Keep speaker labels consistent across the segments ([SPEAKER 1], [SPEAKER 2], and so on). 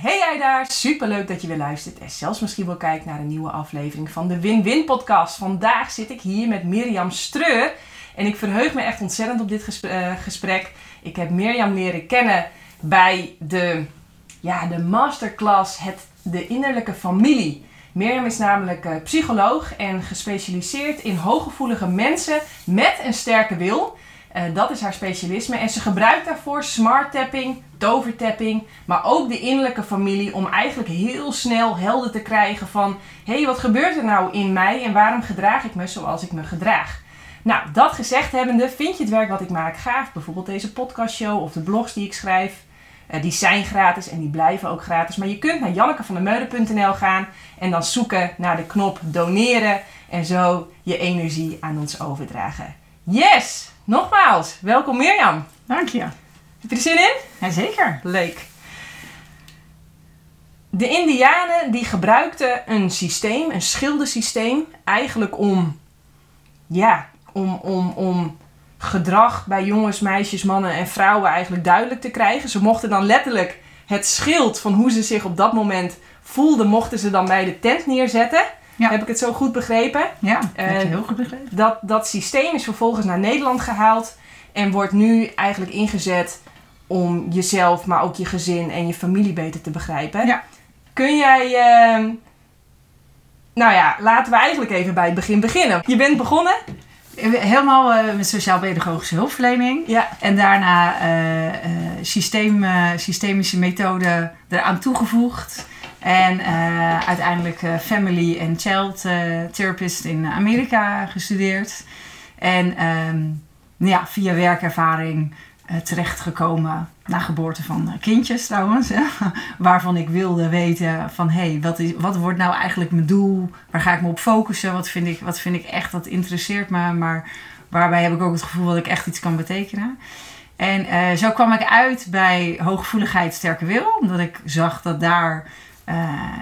[SPEAKER 1] Hey jij daar, superleuk dat je weer luistert en zelfs misschien wel kijkt naar een nieuwe aflevering van de Win-Win podcast. Vandaag zit ik hier met Mirjam Streur en ik verheug me echt ontzettend op dit gesprek. eh, gesprek. Ik heb Mirjam leren kennen bij de, ja, de masterclass het, De Innerlijke Familie. Mirjam is namelijk eh, psycholoog en gespecialiseerd in hooggevoelige mensen met een sterke wil. Eh, dat is haar specialisme. En ze gebruikt daarvoor smart tapping, tovertapping, maar ook de innerlijke familie om eigenlijk heel snel helder te krijgen van hé, hey, wat gebeurt er nou in mij en waarom gedraag ik me zoals ik me gedraag? Nou, dat gezegd hebbende, vind je het werk wat ik maak gaaf? Bijvoorbeeld deze podcastshow of de blogs die ik schrijf. Eh, die zijn gratis en die blijven ook gratis. Maar je kunt naar jannekevandermeulen.nl gaan en dan zoeken naar de knop doneren en zo je energie aan ons overdragen. Yes! Nogmaals, welkom Mirjam.
[SPEAKER 2] Dank je.
[SPEAKER 1] Heb je er zin in?
[SPEAKER 2] Jazeker.
[SPEAKER 1] Leuk. De Indianen die gebruikten een systeem, een schildensysteem, eigenlijk om, ja, om, om, om gedrag bij jongens, meisjes, mannen en vrouwen eigenlijk duidelijk te krijgen. Ze mochten dan letterlijk het schild van hoe ze zich op dat moment voelden, mochten ze dan bij de tent neerzetten.
[SPEAKER 2] Ja.
[SPEAKER 1] Heb ik het zo goed begrepen?
[SPEAKER 2] Ja, dat heb je
[SPEAKER 1] Eh,
[SPEAKER 2] heel goed begrepen.
[SPEAKER 1] Dat, dat systeem is vervolgens naar Nederland gehaald en wordt nu eigenlijk ingezet om jezelf, maar ook je gezin en je familie beter te begrijpen.
[SPEAKER 2] Ja.
[SPEAKER 1] Kun jij, ehm, nou ja, laten we eigenlijk even bij het begin beginnen. Je bent begonnen?
[SPEAKER 2] Helemaal eh, met sociaal-pedagogische hulpverlening.
[SPEAKER 1] Ja.
[SPEAKER 2] En daarna eh, eh, systeem, eh, systemische methoden eraan toegevoegd. En eh, uiteindelijk eh, family and child eh, therapist in Amerika gestudeerd. En ehm, ja, via werkervaring terechtgekomen na geboorte van kindjes trouwens. waarvan ik wilde weten van hé, hey, wat, wat wordt nou eigenlijk mijn doel? Waar ga ik me op focussen? Wat vind ik, wat vind ik echt, dat interesseert me. Maar waarbij heb ik ook het gevoel dat ik echt iets kan betekenen. En zo kwam ik uit bij hooggevoeligheid sterke wil. Omdat ik zag dat daar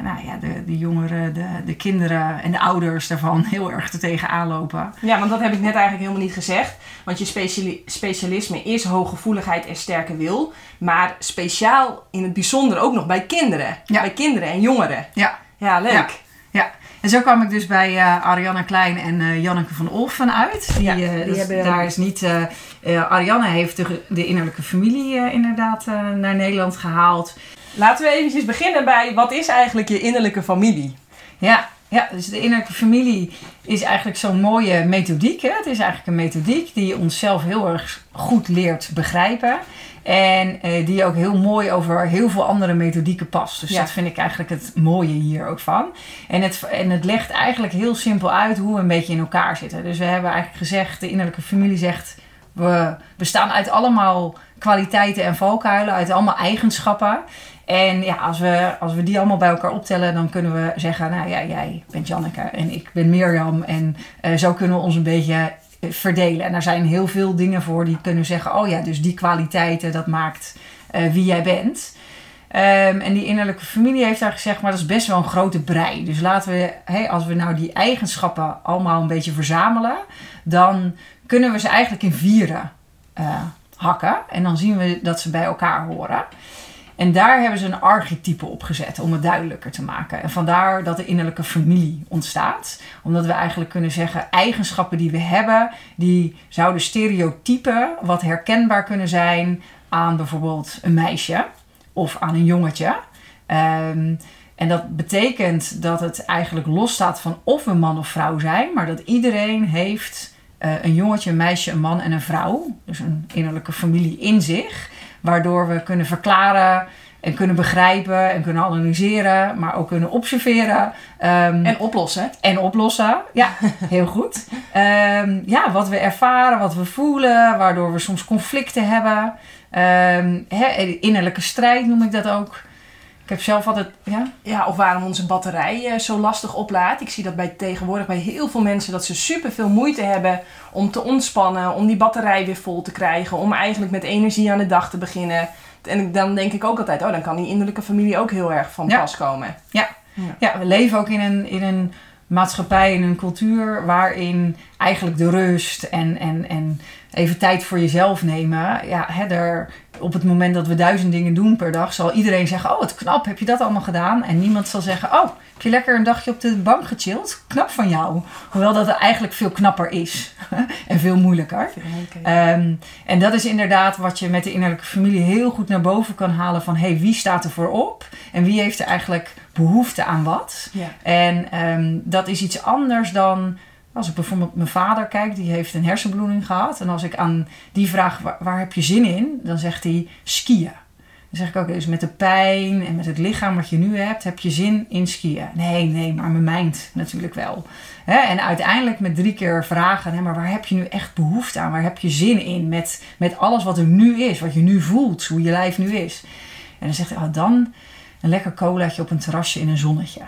[SPEAKER 2] nou ja, de, de jongeren, de, de kinderen en de ouders daarvan heel erg te tegenaan lopen.
[SPEAKER 1] Ja, want dat heb ik net eigenlijk helemaal niet gezegd. Want je speciali- specialisme is hooggevoeligheid en sterke wil. Maar speciaal in het bijzonder ook nog bij kinderen.
[SPEAKER 2] Ja.
[SPEAKER 1] Bij kinderen en jongeren.
[SPEAKER 2] Ja,
[SPEAKER 1] Ja, leuk.
[SPEAKER 2] Ja. Ja, en zo kwam ik dus bij eh Arianna Klein en eh, Janneke van Olfen uit. Die,
[SPEAKER 1] Ja,
[SPEAKER 2] eh,
[SPEAKER 1] hebben-
[SPEAKER 2] Daar is niet... eh eh, Arianna heeft de, de innerlijke familie eh, inderdaad eh, naar Nederland gehaald.
[SPEAKER 1] Laten we eventjes beginnen bij wat is eigenlijk je innerlijke familie?
[SPEAKER 2] Ja, ja, dus de innerlijke familie is eigenlijk zo'n mooie methodiek. Hè? Het is eigenlijk een methodiek die onszelf heel erg goed leert begrijpen. En eh, die ook heel mooi over heel veel andere methodieken past. Dus
[SPEAKER 1] Ja.
[SPEAKER 2] dat vind ik eigenlijk het mooie hier ook van. En het, en het legt eigenlijk heel simpel uit hoe we een beetje in elkaar zitten. Dus we hebben eigenlijk gezegd, de innerlijke familie zegt... We bestaan uit allemaal kwaliteiten en valkuilen, uit allemaal eigenschappen. En ja, als we, als we die allemaal bij elkaar optellen, dan kunnen we zeggen: Nou ja, jij bent Janneke en ik ben Mirjam. En eh, zo kunnen we ons een beetje eh, verdelen. En er zijn heel veel dingen voor die kunnen zeggen: Oh ja, dus die kwaliteiten, dat maakt eh, wie jij bent. Ehm, en die innerlijke familie heeft daar gezegd, maar dat is best wel een grote brei. Dus laten we, hè, als we nou die eigenschappen allemaal een beetje verzamelen, dan kunnen we ze eigenlijk in vieren hakken. En dan zien we dat ze bij elkaar horen. En daar hebben ze een archetype op gezet om het duidelijker te maken. En vandaar dat de innerlijke familie ontstaat. Omdat we eigenlijk kunnen zeggen, eigenschappen die we hebben, die zouden stereotypen wat herkenbaar kunnen zijn aan bijvoorbeeld een meisje of aan een jongetje. Ehm, en dat betekent dat het eigenlijk losstaat van of we man of vrouw zijn, maar dat iedereen heeft eh, een jongetje, een meisje, een man en een vrouw. Dus een innerlijke familie in zich. Waardoor we kunnen verklaren en kunnen begrijpen en kunnen analyseren, maar ook kunnen observeren. ehm,
[SPEAKER 1] En oplossen.
[SPEAKER 2] en oplossen. Ja, heel goed. Ehm, ja, wat we ervaren, wat we voelen, waardoor we soms conflicten hebben. Ehm, innerlijke strijd noem ik dat ook. Ik heb zelf altijd, ja,
[SPEAKER 1] Ja, of waarom onze batterij eh, zo lastig oplaadt. Ik zie dat bij, tegenwoordig bij heel veel mensen dat ze super veel moeite hebben om te ontspannen, om die batterij weer vol te krijgen, om eigenlijk met energie aan de dag te beginnen. En dan denk ik ook altijd, oh, dan kan die innerlijke familie ook heel erg van
[SPEAKER 2] Ja.
[SPEAKER 1] pas komen.
[SPEAKER 2] ja, we leven ook in een, in een maatschappij en een cultuur waarin eigenlijk de rust en, en, en even tijd voor jezelf nemen. Ja, hè, er, op het moment dat we duizend dingen doen per dag, zal iedereen zeggen: Oh, wat knap, heb je dat allemaal gedaan? En niemand zal zeggen: Oh, heb je lekker een dagje op de bank gechilled? Knap van jou. Hoewel dat het eigenlijk veel knapper is en veel moeilijker. Ehm, en dat is inderdaad wat je met de innerlijke familie heel goed naar boven kan halen: van hey, wie staat er voorop en wie heeft er eigenlijk behoefte aan wat?
[SPEAKER 1] Ja.
[SPEAKER 2] En ehm, dat is iets anders dan als ik bijvoorbeeld mijn vader kijk, die heeft een hersenbloeding gehad. En als ik aan die vraag, waar, heb je zin in? Dan zegt hij skiën. Dan zeg ik ook, dus met de pijn en met het lichaam wat je nu hebt, heb je zin in skiën? Nee, nee, maar mijn mind natuurlijk wel. En uiteindelijk met drie keer vragen, hè, maar waar heb je nu echt behoefte aan? Waar heb je zin in met, met alles wat er nu is, wat je nu voelt, hoe je lijf nu is? En dan zegt hij, ah, dan een lekker colaatje op een terrasje in een zonnetje.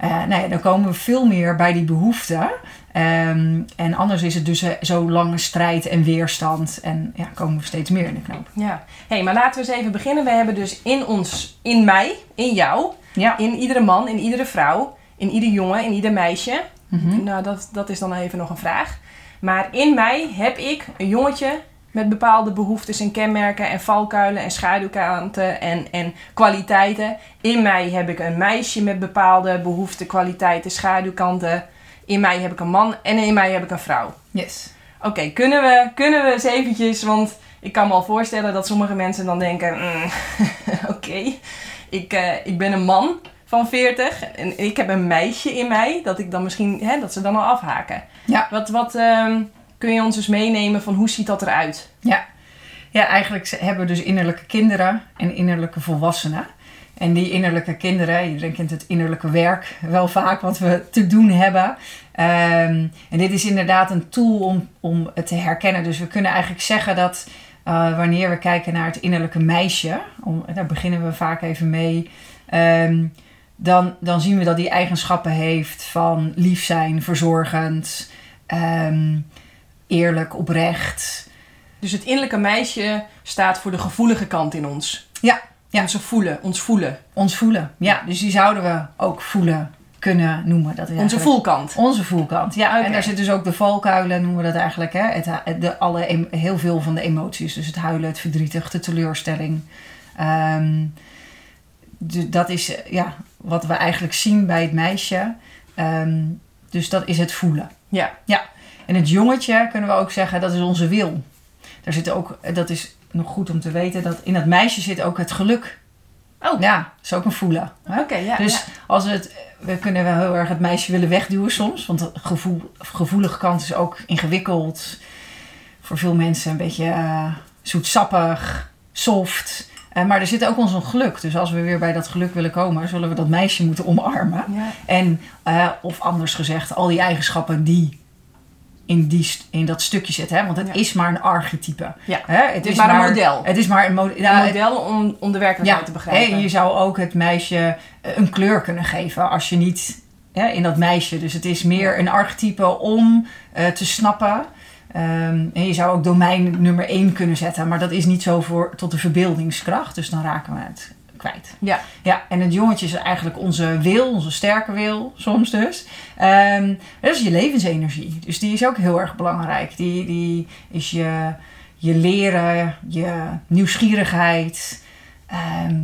[SPEAKER 2] Nou ja, dan komen we veel meer bij die behoeften. Um, en anders is het dus uh, zo lange strijd en weerstand. En ja, komen we steeds meer in de knoop.
[SPEAKER 1] Ja, hey, maar laten we eens even beginnen. We hebben dus in ons, in mij, in jou,
[SPEAKER 2] ja.
[SPEAKER 1] in iedere man, in iedere vrouw, in ieder jongen, in ieder meisje.
[SPEAKER 2] Mm -hmm.
[SPEAKER 1] Nou, dat, dat is dan even nog een vraag. Maar in mij heb ik een jongetje met bepaalde behoeftes en kenmerken en valkuilen en schaduwkanten en, en kwaliteiten. In mij heb ik een meisje met bepaalde behoeften, kwaliteiten, schaduwkanten. In mij heb ik een man en in mij heb ik een vrouw.
[SPEAKER 2] Yes.
[SPEAKER 1] Oké, okay, kunnen, we, kunnen we eens eventjes, want ik kan me al voorstellen dat sommige mensen dan denken... Mm, Oké, okay, ik, uh, ik ben een man van 40 en ik heb een meisje in mij, dat ik dan misschien, hè, dat ze dan al afhaken.
[SPEAKER 2] Ja.
[SPEAKER 1] Wat, wat, um, kun je ons eens meenemen van hoe ziet dat eruit?
[SPEAKER 2] Ja. ja, eigenlijk hebben we dus innerlijke kinderen en innerlijke volwassenen. En die innerlijke kinderen, iedereen kent het innerlijke werk wel vaak wat we te doen hebben. Um, en dit is inderdaad een tool om, om het te herkennen. Dus we kunnen eigenlijk zeggen dat uh, wanneer we kijken naar het innerlijke meisje, om, daar beginnen we vaak even mee. Um, dan, dan zien we dat die eigenschappen heeft van lief zijn, verzorgend, um, eerlijk, oprecht.
[SPEAKER 1] Dus het innerlijke meisje staat voor de gevoelige kant in ons.
[SPEAKER 2] Ja. Ja.
[SPEAKER 1] Onze voelen, ons voelen.
[SPEAKER 2] Ons voelen, ja. Dus die zouden we ook voelen kunnen noemen. Dat
[SPEAKER 1] onze voelkant.
[SPEAKER 2] Onze voelkant, ja. Okay. En daar zitten dus ook de valkuilen, noemen we dat eigenlijk. Hè? Het, de, alle, heel veel van de emoties. Dus het huilen, het verdrietig, de teleurstelling. Um, de, dat is ja, wat we eigenlijk zien bij het meisje. Um, dus dat is het voelen.
[SPEAKER 1] Ja.
[SPEAKER 2] Ja. En het jongetje kunnen we ook zeggen, dat is onze wil. Daar zit ook, dat is nog goed om te weten, dat in dat meisje zit ook het geluk.
[SPEAKER 1] Oh.
[SPEAKER 2] Ja, dat is ook een voelen.
[SPEAKER 1] Oké, okay, ja.
[SPEAKER 2] Dus
[SPEAKER 1] ja.
[SPEAKER 2] als het, we kunnen wel heel erg het meisje willen wegduwen soms. Want de gevoel, gevoelige kant is ook ingewikkeld. Voor veel mensen een beetje uh, zoetsappig, soft. Uh, maar er zit ook ons een geluk. Dus als we weer bij dat geluk willen komen, zullen we dat meisje moeten omarmen.
[SPEAKER 1] Ja.
[SPEAKER 2] En, uh, of anders gezegd, al die eigenschappen die in, die, in dat stukje zitten. Hè? Want het
[SPEAKER 1] Ja.
[SPEAKER 2] is maar een archetype.
[SPEAKER 1] Ja.
[SPEAKER 2] Hè? Het,
[SPEAKER 1] is maar een model.
[SPEAKER 2] Het is maar een, mo- ja,
[SPEAKER 1] Een
[SPEAKER 2] het-
[SPEAKER 1] model om, om de werkelijkheid te begrijpen.
[SPEAKER 2] En je zou ook het meisje eh, een kleur kunnen geven als je niet hè, in dat meisje. Dus het is meer een archetype om eh, te snappen. Ehm, en je zou ook domein nummer 1 kunnen zetten, maar dat is niet zo voor, tot de verbeeldingskracht. Dus dan raken we het kwijt.
[SPEAKER 1] Ja.
[SPEAKER 2] Ja, en het jongetje is eigenlijk onze wil, onze sterke wil, soms dus. Ehm, dat is je levensenergie. Dus die is ook heel erg belangrijk. Die, die is je, je leren, je nieuwsgierigheid, ehm,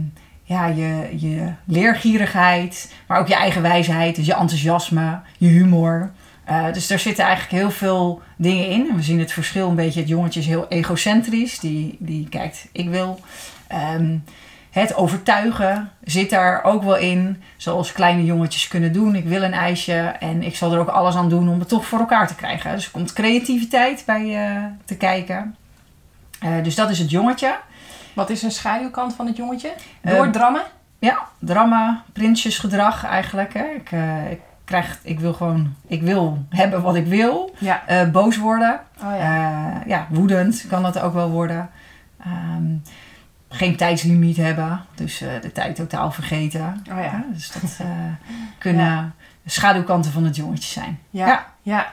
[SPEAKER 2] ja, je, je leergierigheid, maar ook je eigen wijsheid, dus je enthousiasme, je humor. Eh, dus daar zitten eigenlijk heel veel dingen in. En we zien het verschil een beetje. Het jongetje is heel egocentrisch. Die, die kijkt, ik wil. Ehm, het overtuigen zit daar ook wel in. Zoals kleine jongetjes kunnen doen. Ik wil een ijsje en ik zal er ook alles aan doen om het toch voor elkaar te krijgen. Dus er komt creativiteit bij eh, te kijken. Eh, dus dat is het jongetje.
[SPEAKER 1] Wat is een schaduwkant van het jongetje?
[SPEAKER 2] Eh,
[SPEAKER 1] Doordrammen?
[SPEAKER 2] Ja, drama, prinsjesgedrag eigenlijk. Hè. Ik, ik, krijg, ik wil gewoon, ik wil hebben wat ik wil.
[SPEAKER 1] Ja.
[SPEAKER 2] Boos worden.
[SPEAKER 1] Oh ja.
[SPEAKER 2] Ja, woedend kan dat ook wel worden. Ehm, geen tijdslimiet hebben, dus eh, de tijd totaal vergeten.
[SPEAKER 1] Oh ja.
[SPEAKER 2] dus dat eh, kunnen schaduwkanten van het jongetje zijn.
[SPEAKER 1] Ja.
[SPEAKER 2] Ja.
[SPEAKER 1] ja.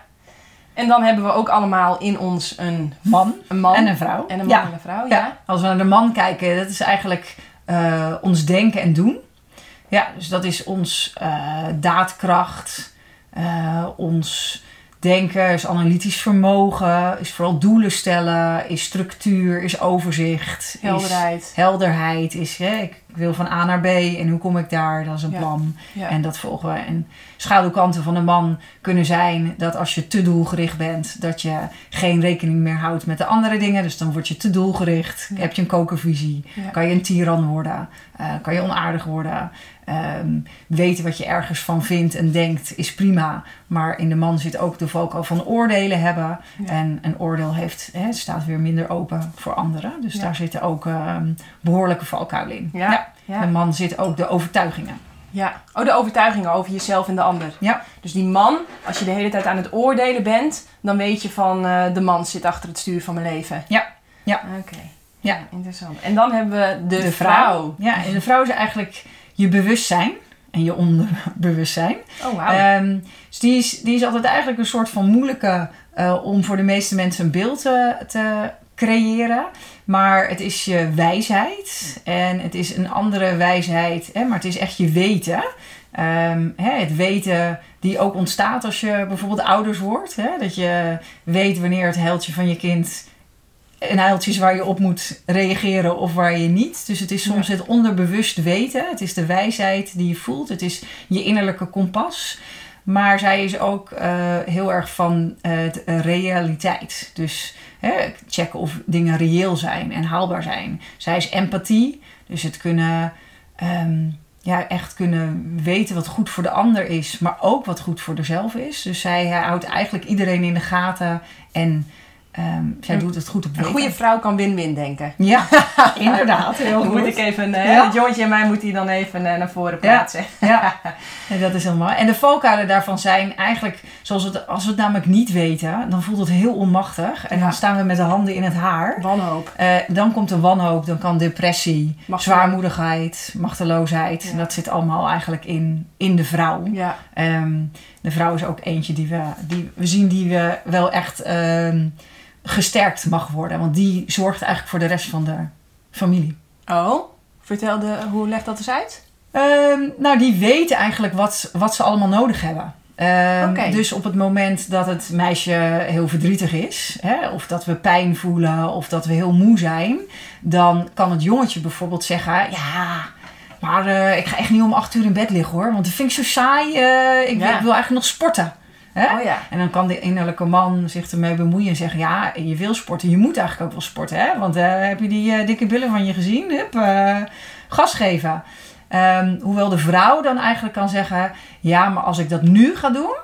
[SPEAKER 1] En dan hebben we ook allemaal in ons een,
[SPEAKER 2] Man
[SPEAKER 1] een man
[SPEAKER 2] en een vrouw.
[SPEAKER 1] en een
[SPEAKER 2] ja.
[SPEAKER 1] man en een vrouw. Ja.
[SPEAKER 2] Ja. als we naar de man kijken, dat is eigenlijk eh, ons denken en doen. Ja, dus dat is ons daadkracht, ons denken, is analytisch vermogen, is vooral doelen stellen, is structuur, is overzicht,
[SPEAKER 1] Helderheid.
[SPEAKER 2] is helderheid, is hè, ik wil van A naar B en hoe kom ik daar, dat is een
[SPEAKER 1] Ja.
[SPEAKER 2] plan
[SPEAKER 1] Ja.
[SPEAKER 2] en dat volgen we. En schaduwkanten van een man kunnen zijn dat als je te doelgericht bent, dat je geen rekening meer houdt met de andere dingen, dus dan word je te doelgericht,
[SPEAKER 1] Ja.
[SPEAKER 2] heb je een kokervisie, kan je een tiran worden, eh, kan je onaardig worden. Ehm, weten wat je ergens van vindt en denkt is prima. Maar in de man zit ook de valkuil van oordelen hebben.
[SPEAKER 1] Ja.
[SPEAKER 2] En een oordeel heeft, hè, staat weer minder open voor anderen. Dus
[SPEAKER 1] Ja.
[SPEAKER 2] daar zitten ook ehm, behoorlijke valkuilen in.
[SPEAKER 1] Ja. Ja.
[SPEAKER 2] De man zit ook de overtuigingen.
[SPEAKER 1] Ja. Oh, de overtuigingen over jezelf en de ander.
[SPEAKER 2] Ja.
[SPEAKER 1] Dus die man, als je de hele tijd aan het oordelen bent, dan weet je van eh, de man zit achter het stuur van mijn leven.
[SPEAKER 2] Ja. Ja.
[SPEAKER 1] Oké.
[SPEAKER 2] Ja.
[SPEAKER 1] Interessant. En dan hebben we de, vrouw.
[SPEAKER 2] Ja, en de vrouw is eigenlijk je bewustzijn en je onderbewustzijn.
[SPEAKER 1] Oh, wauw.
[SPEAKER 2] Ehm, dus die is, die is altijd eigenlijk een soort van moeilijke eh, om voor de meeste mensen een beeld te, te creëren. Maar het is je wijsheid en het is een andere wijsheid, hè, maar het is echt je weten. Ehm, hè, het weten die ook ontstaat als je bijvoorbeeld ouders wordt. Hè, dat je weet wanneer het heldje van je kind een heiltje is waar je op moet reageren of waar je niet. Dus het is soms het onderbewust weten. Het is de wijsheid die je voelt. Het is je innerlijke kompas. Maar zij is ook eh, heel erg van eh, eh, realiteit. Dus checken of dingen reëel zijn en haalbaar zijn. Zij is empathie. Dus het kunnen, ehm, ja, echt kunnen weten wat goed voor de ander is. Maar ook wat goed voor zichzelf is. Dus zij houdt eigenlijk iedereen in de gaten. En ehm, zij
[SPEAKER 1] Een-
[SPEAKER 2] doet het goed op
[SPEAKER 1] Een goede vrouw kan win-win denken.
[SPEAKER 2] Ja, inderdaad. Heel goed.
[SPEAKER 1] moet ik even, eh
[SPEAKER 2] Ja.
[SPEAKER 1] het jongetje en mij moet hij dan even eh, naar voren plaatsen.
[SPEAKER 2] Ja, en dat is helemaal. En de valkuilen daarvan zijn eigenlijk, zoals het, als we het namelijk niet weten, dan voelt het heel onmachtig. En
[SPEAKER 1] Ja.
[SPEAKER 2] dan staan we met de handen in het haar.
[SPEAKER 1] Wanhoop.
[SPEAKER 2] Eh, dan komt de wanhoop, dan kan depressie, zwaarmoedigheid, machteloosheid.
[SPEAKER 1] Ja.
[SPEAKER 2] En dat zit allemaal eigenlijk in, in de vrouw.
[SPEAKER 1] Ja.
[SPEAKER 2] Ehm, de vrouw is ook eentje die we, die we zien die we wel echt ehm, gesterkt mag worden. Want die zorgt eigenlijk voor de rest van de familie.
[SPEAKER 1] Oh, vertel de, hoe legt dat eens uit?
[SPEAKER 2] Ehm, nou, die weten eigenlijk wat, wat ze allemaal nodig hebben.
[SPEAKER 1] Oké.
[SPEAKER 2] Dus op het moment dat het meisje heel verdrietig is, hè, of dat we pijn voelen, of dat we heel moe zijn, dan kan het jongetje bijvoorbeeld zeggen: Ja, maar eh, ik ga echt niet om acht uur in bed liggen hoor, want dat vind ik zo saai. eh, ik, wil-
[SPEAKER 1] Ja.
[SPEAKER 2] ik wil eigenlijk nog sporten. Hè?
[SPEAKER 1] Oh ja.
[SPEAKER 2] En dan kan de innerlijke man zich ermee bemoeien en zeggen: Ja, je wil sporten, je moet eigenlijk ook wel sporten. Hè? Want eh, heb je die dikke billen van je gezien? Hup, gas geven. Ehm, hoewel de vrouw dan eigenlijk kan zeggen: Ja, maar als ik dat nu ga doen,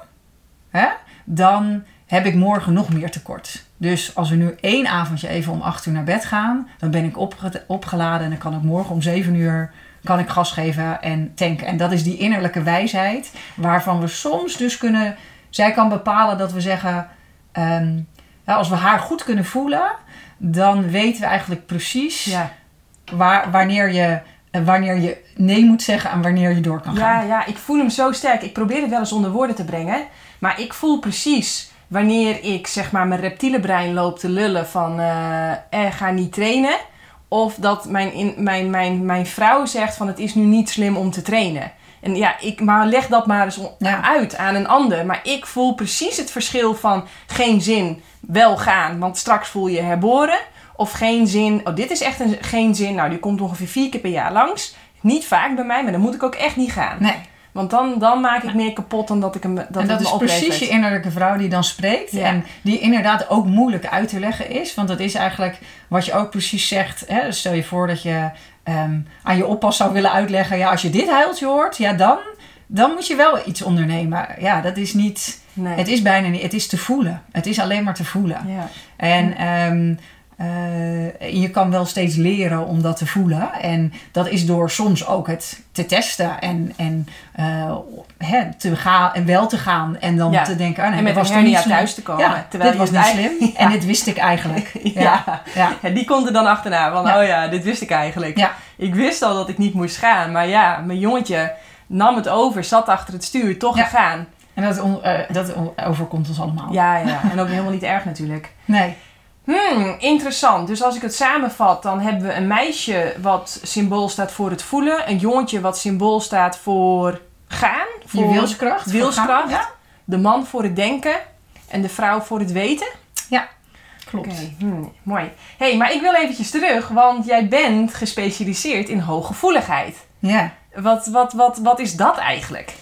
[SPEAKER 2] hè, dan heb ik morgen nog meer tekort. Dus als we nu één avondje even om acht uur naar bed gaan, dan ben ik opge- opgeladen en dan kan ik morgen om zeven uur kan ik gas geven en tanken. En dat is die innerlijke wijsheid waarvan we soms dus kunnen... Zij kan bepalen dat we zeggen... ehm, ja, als we haar goed kunnen voelen, dan weten we eigenlijk precies
[SPEAKER 1] Ja.
[SPEAKER 2] waar, wanneer, je, eh, wanneer je nee moet zeggen en wanneer je door kan
[SPEAKER 1] Ja,
[SPEAKER 2] gaan.
[SPEAKER 1] ja, ik voel hem zo sterk. Ik probeer het wel eens onder woorden te brengen. Maar ik voel precies wanneer ik zeg maar mijn reptiele brein loop te lullen van eh, eh, ga niet trainen. Of dat mijn, in, mijn, mijn, mijn vrouw zegt van het is nu niet slim om te trainen. En ja, ik, maar leg dat maar eens
[SPEAKER 2] Ja.
[SPEAKER 1] uit aan een ander. Maar ik voel precies het verschil van geen zin, wel gaan, want straks voel je je herboren. Of geen zin, oh dit is echt een, geen zin, nou die komt ongeveer vier keer per jaar langs. Niet vaak bij mij, maar dan moet ik ook echt niet gaan.
[SPEAKER 2] Nee.
[SPEAKER 1] Want dan, dan maak ik meer kapot dan dat ik hem dat
[SPEAKER 2] en dat is
[SPEAKER 1] oplevert.
[SPEAKER 2] precies je innerlijke vrouw die dan spreekt.
[SPEAKER 1] Ja.
[SPEAKER 2] En die inderdaad ook moeilijk uit te leggen is. Want dat is eigenlijk wat je ook precies zegt. Hè? Dus stel je voor dat je ehm, aan je oppas zou willen uitleggen. Ja, als je dit huiltje hoort, ja dan, dan moet je wel iets ondernemen. Ja, dat is niet...
[SPEAKER 1] Nee.
[SPEAKER 2] Het is bijna niet... Het is te voelen. Het is alleen maar te voelen.
[SPEAKER 1] ja.
[SPEAKER 2] En ehm, eh, je kan wel steeds leren om dat te voelen. En dat is door soms ook het te testen en, en, eh, hè, te gaan, en wel te gaan. En dan
[SPEAKER 1] Ja.
[SPEAKER 2] te denken, ah, nee,
[SPEAKER 1] en met
[SPEAKER 2] was
[SPEAKER 1] hernia thuis te komen.
[SPEAKER 2] Ja,
[SPEAKER 1] terwijl
[SPEAKER 2] dit was niet slim. En dit wist ik eigenlijk.
[SPEAKER 1] Ja.
[SPEAKER 2] Ja. Ja.
[SPEAKER 1] Ja, die komt er dan achterna. Van, oh ja, dit wist ik eigenlijk. Ik wist al dat ik niet moest gaan. Maar ja, mijn jongetje nam het over, zat achter het stuur, toch gegaan.
[SPEAKER 2] En dat, on- eh, dat overkomt ons allemaal.
[SPEAKER 1] Ja, ja. En ook helemaal niet erg natuurlijk.
[SPEAKER 2] Nee.
[SPEAKER 1] Hmm, interessant. Dus als ik het samenvat, dan hebben we een meisje wat symbool staat voor het voelen. Een jongetje wat symbool staat voor gaan.
[SPEAKER 2] Je
[SPEAKER 1] Voor
[SPEAKER 2] wilskracht. voor
[SPEAKER 1] wilskracht.
[SPEAKER 2] gaan. Ja.
[SPEAKER 1] de man voor het denken en de vrouw voor het weten.
[SPEAKER 2] Klopt.
[SPEAKER 1] Oké, hmm, mooi. hey, maar ik wil eventjes terug, want jij bent gespecialiseerd in hooggevoeligheid.
[SPEAKER 2] Ja.
[SPEAKER 1] Wat, wat, wat, wat is dat eigenlijk?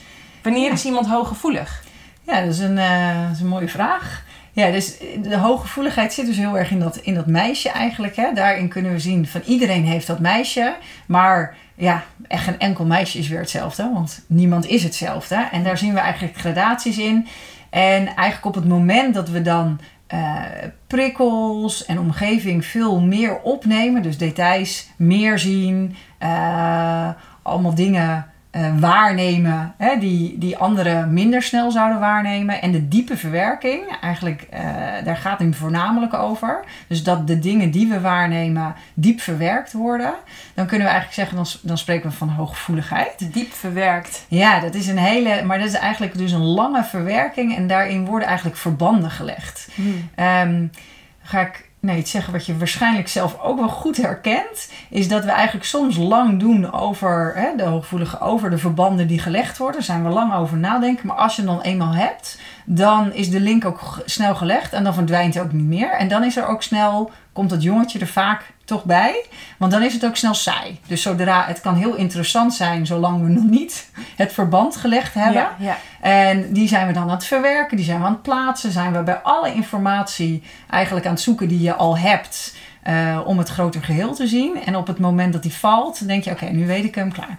[SPEAKER 1] Wanneer is iemand hooggevoelig?
[SPEAKER 2] Ja, dat is, een, eh, dat is een mooie vraag. Ja, dus de hooggevoeligheid zit dus heel erg in dat, in dat meisje eigenlijk. Hè. Daarin kunnen we zien van iedereen heeft dat meisje. Maar ja, echt geen enkel meisje is weer hetzelfde. Want niemand is hetzelfde. En daar zien we eigenlijk gradaties in. En eigenlijk op het moment dat we dan eh, prikkels en omgeving veel meer opnemen. Dus details meer zien. eh, allemaal dingen eh, waarnemen hè, die, die anderen minder snel zouden waarnemen. En de diepe verwerking, eigenlijk, eh, daar gaat het voornamelijk over. Dus dat de dingen die we waarnemen diep verwerkt worden. Dan kunnen we eigenlijk zeggen, dan, dan spreken we van hooggevoeligheid.
[SPEAKER 1] Diep verwerkt.
[SPEAKER 2] Ja, dat is een hele, maar dat is eigenlijk dus een lange verwerking. En daarin worden eigenlijk verbanden gelegd.
[SPEAKER 1] Hmm.
[SPEAKER 2] Ehm, ga ik nee, iets zeggen wat je waarschijnlijk zelf ook wel goed herkent, is dat we eigenlijk soms lang doen over hè, de hooggevoelige, over de verbanden die gelegd worden. Daar zijn we lang over nadenken. Maar als je dan eenmaal hebt, dan is de link ook snel gelegd en dan verdwijnt hij ook niet meer. En dan is er ook snel, komt dat jongetje er vaak toch bij, want dan is het ook snel saai. Dus zodra het kan heel interessant zijn, zolang we nog niet het verband gelegd hebben.
[SPEAKER 1] Ja, ja.
[SPEAKER 2] En die zijn we dan aan het verwerken, die zijn we aan het plaatsen. Zijn we bij alle informatie eigenlijk aan het zoeken die je al hebt. eh, om het groter geheel te zien. En op het moment dat die valt, denk je: oké, nu weet ik hem klaar.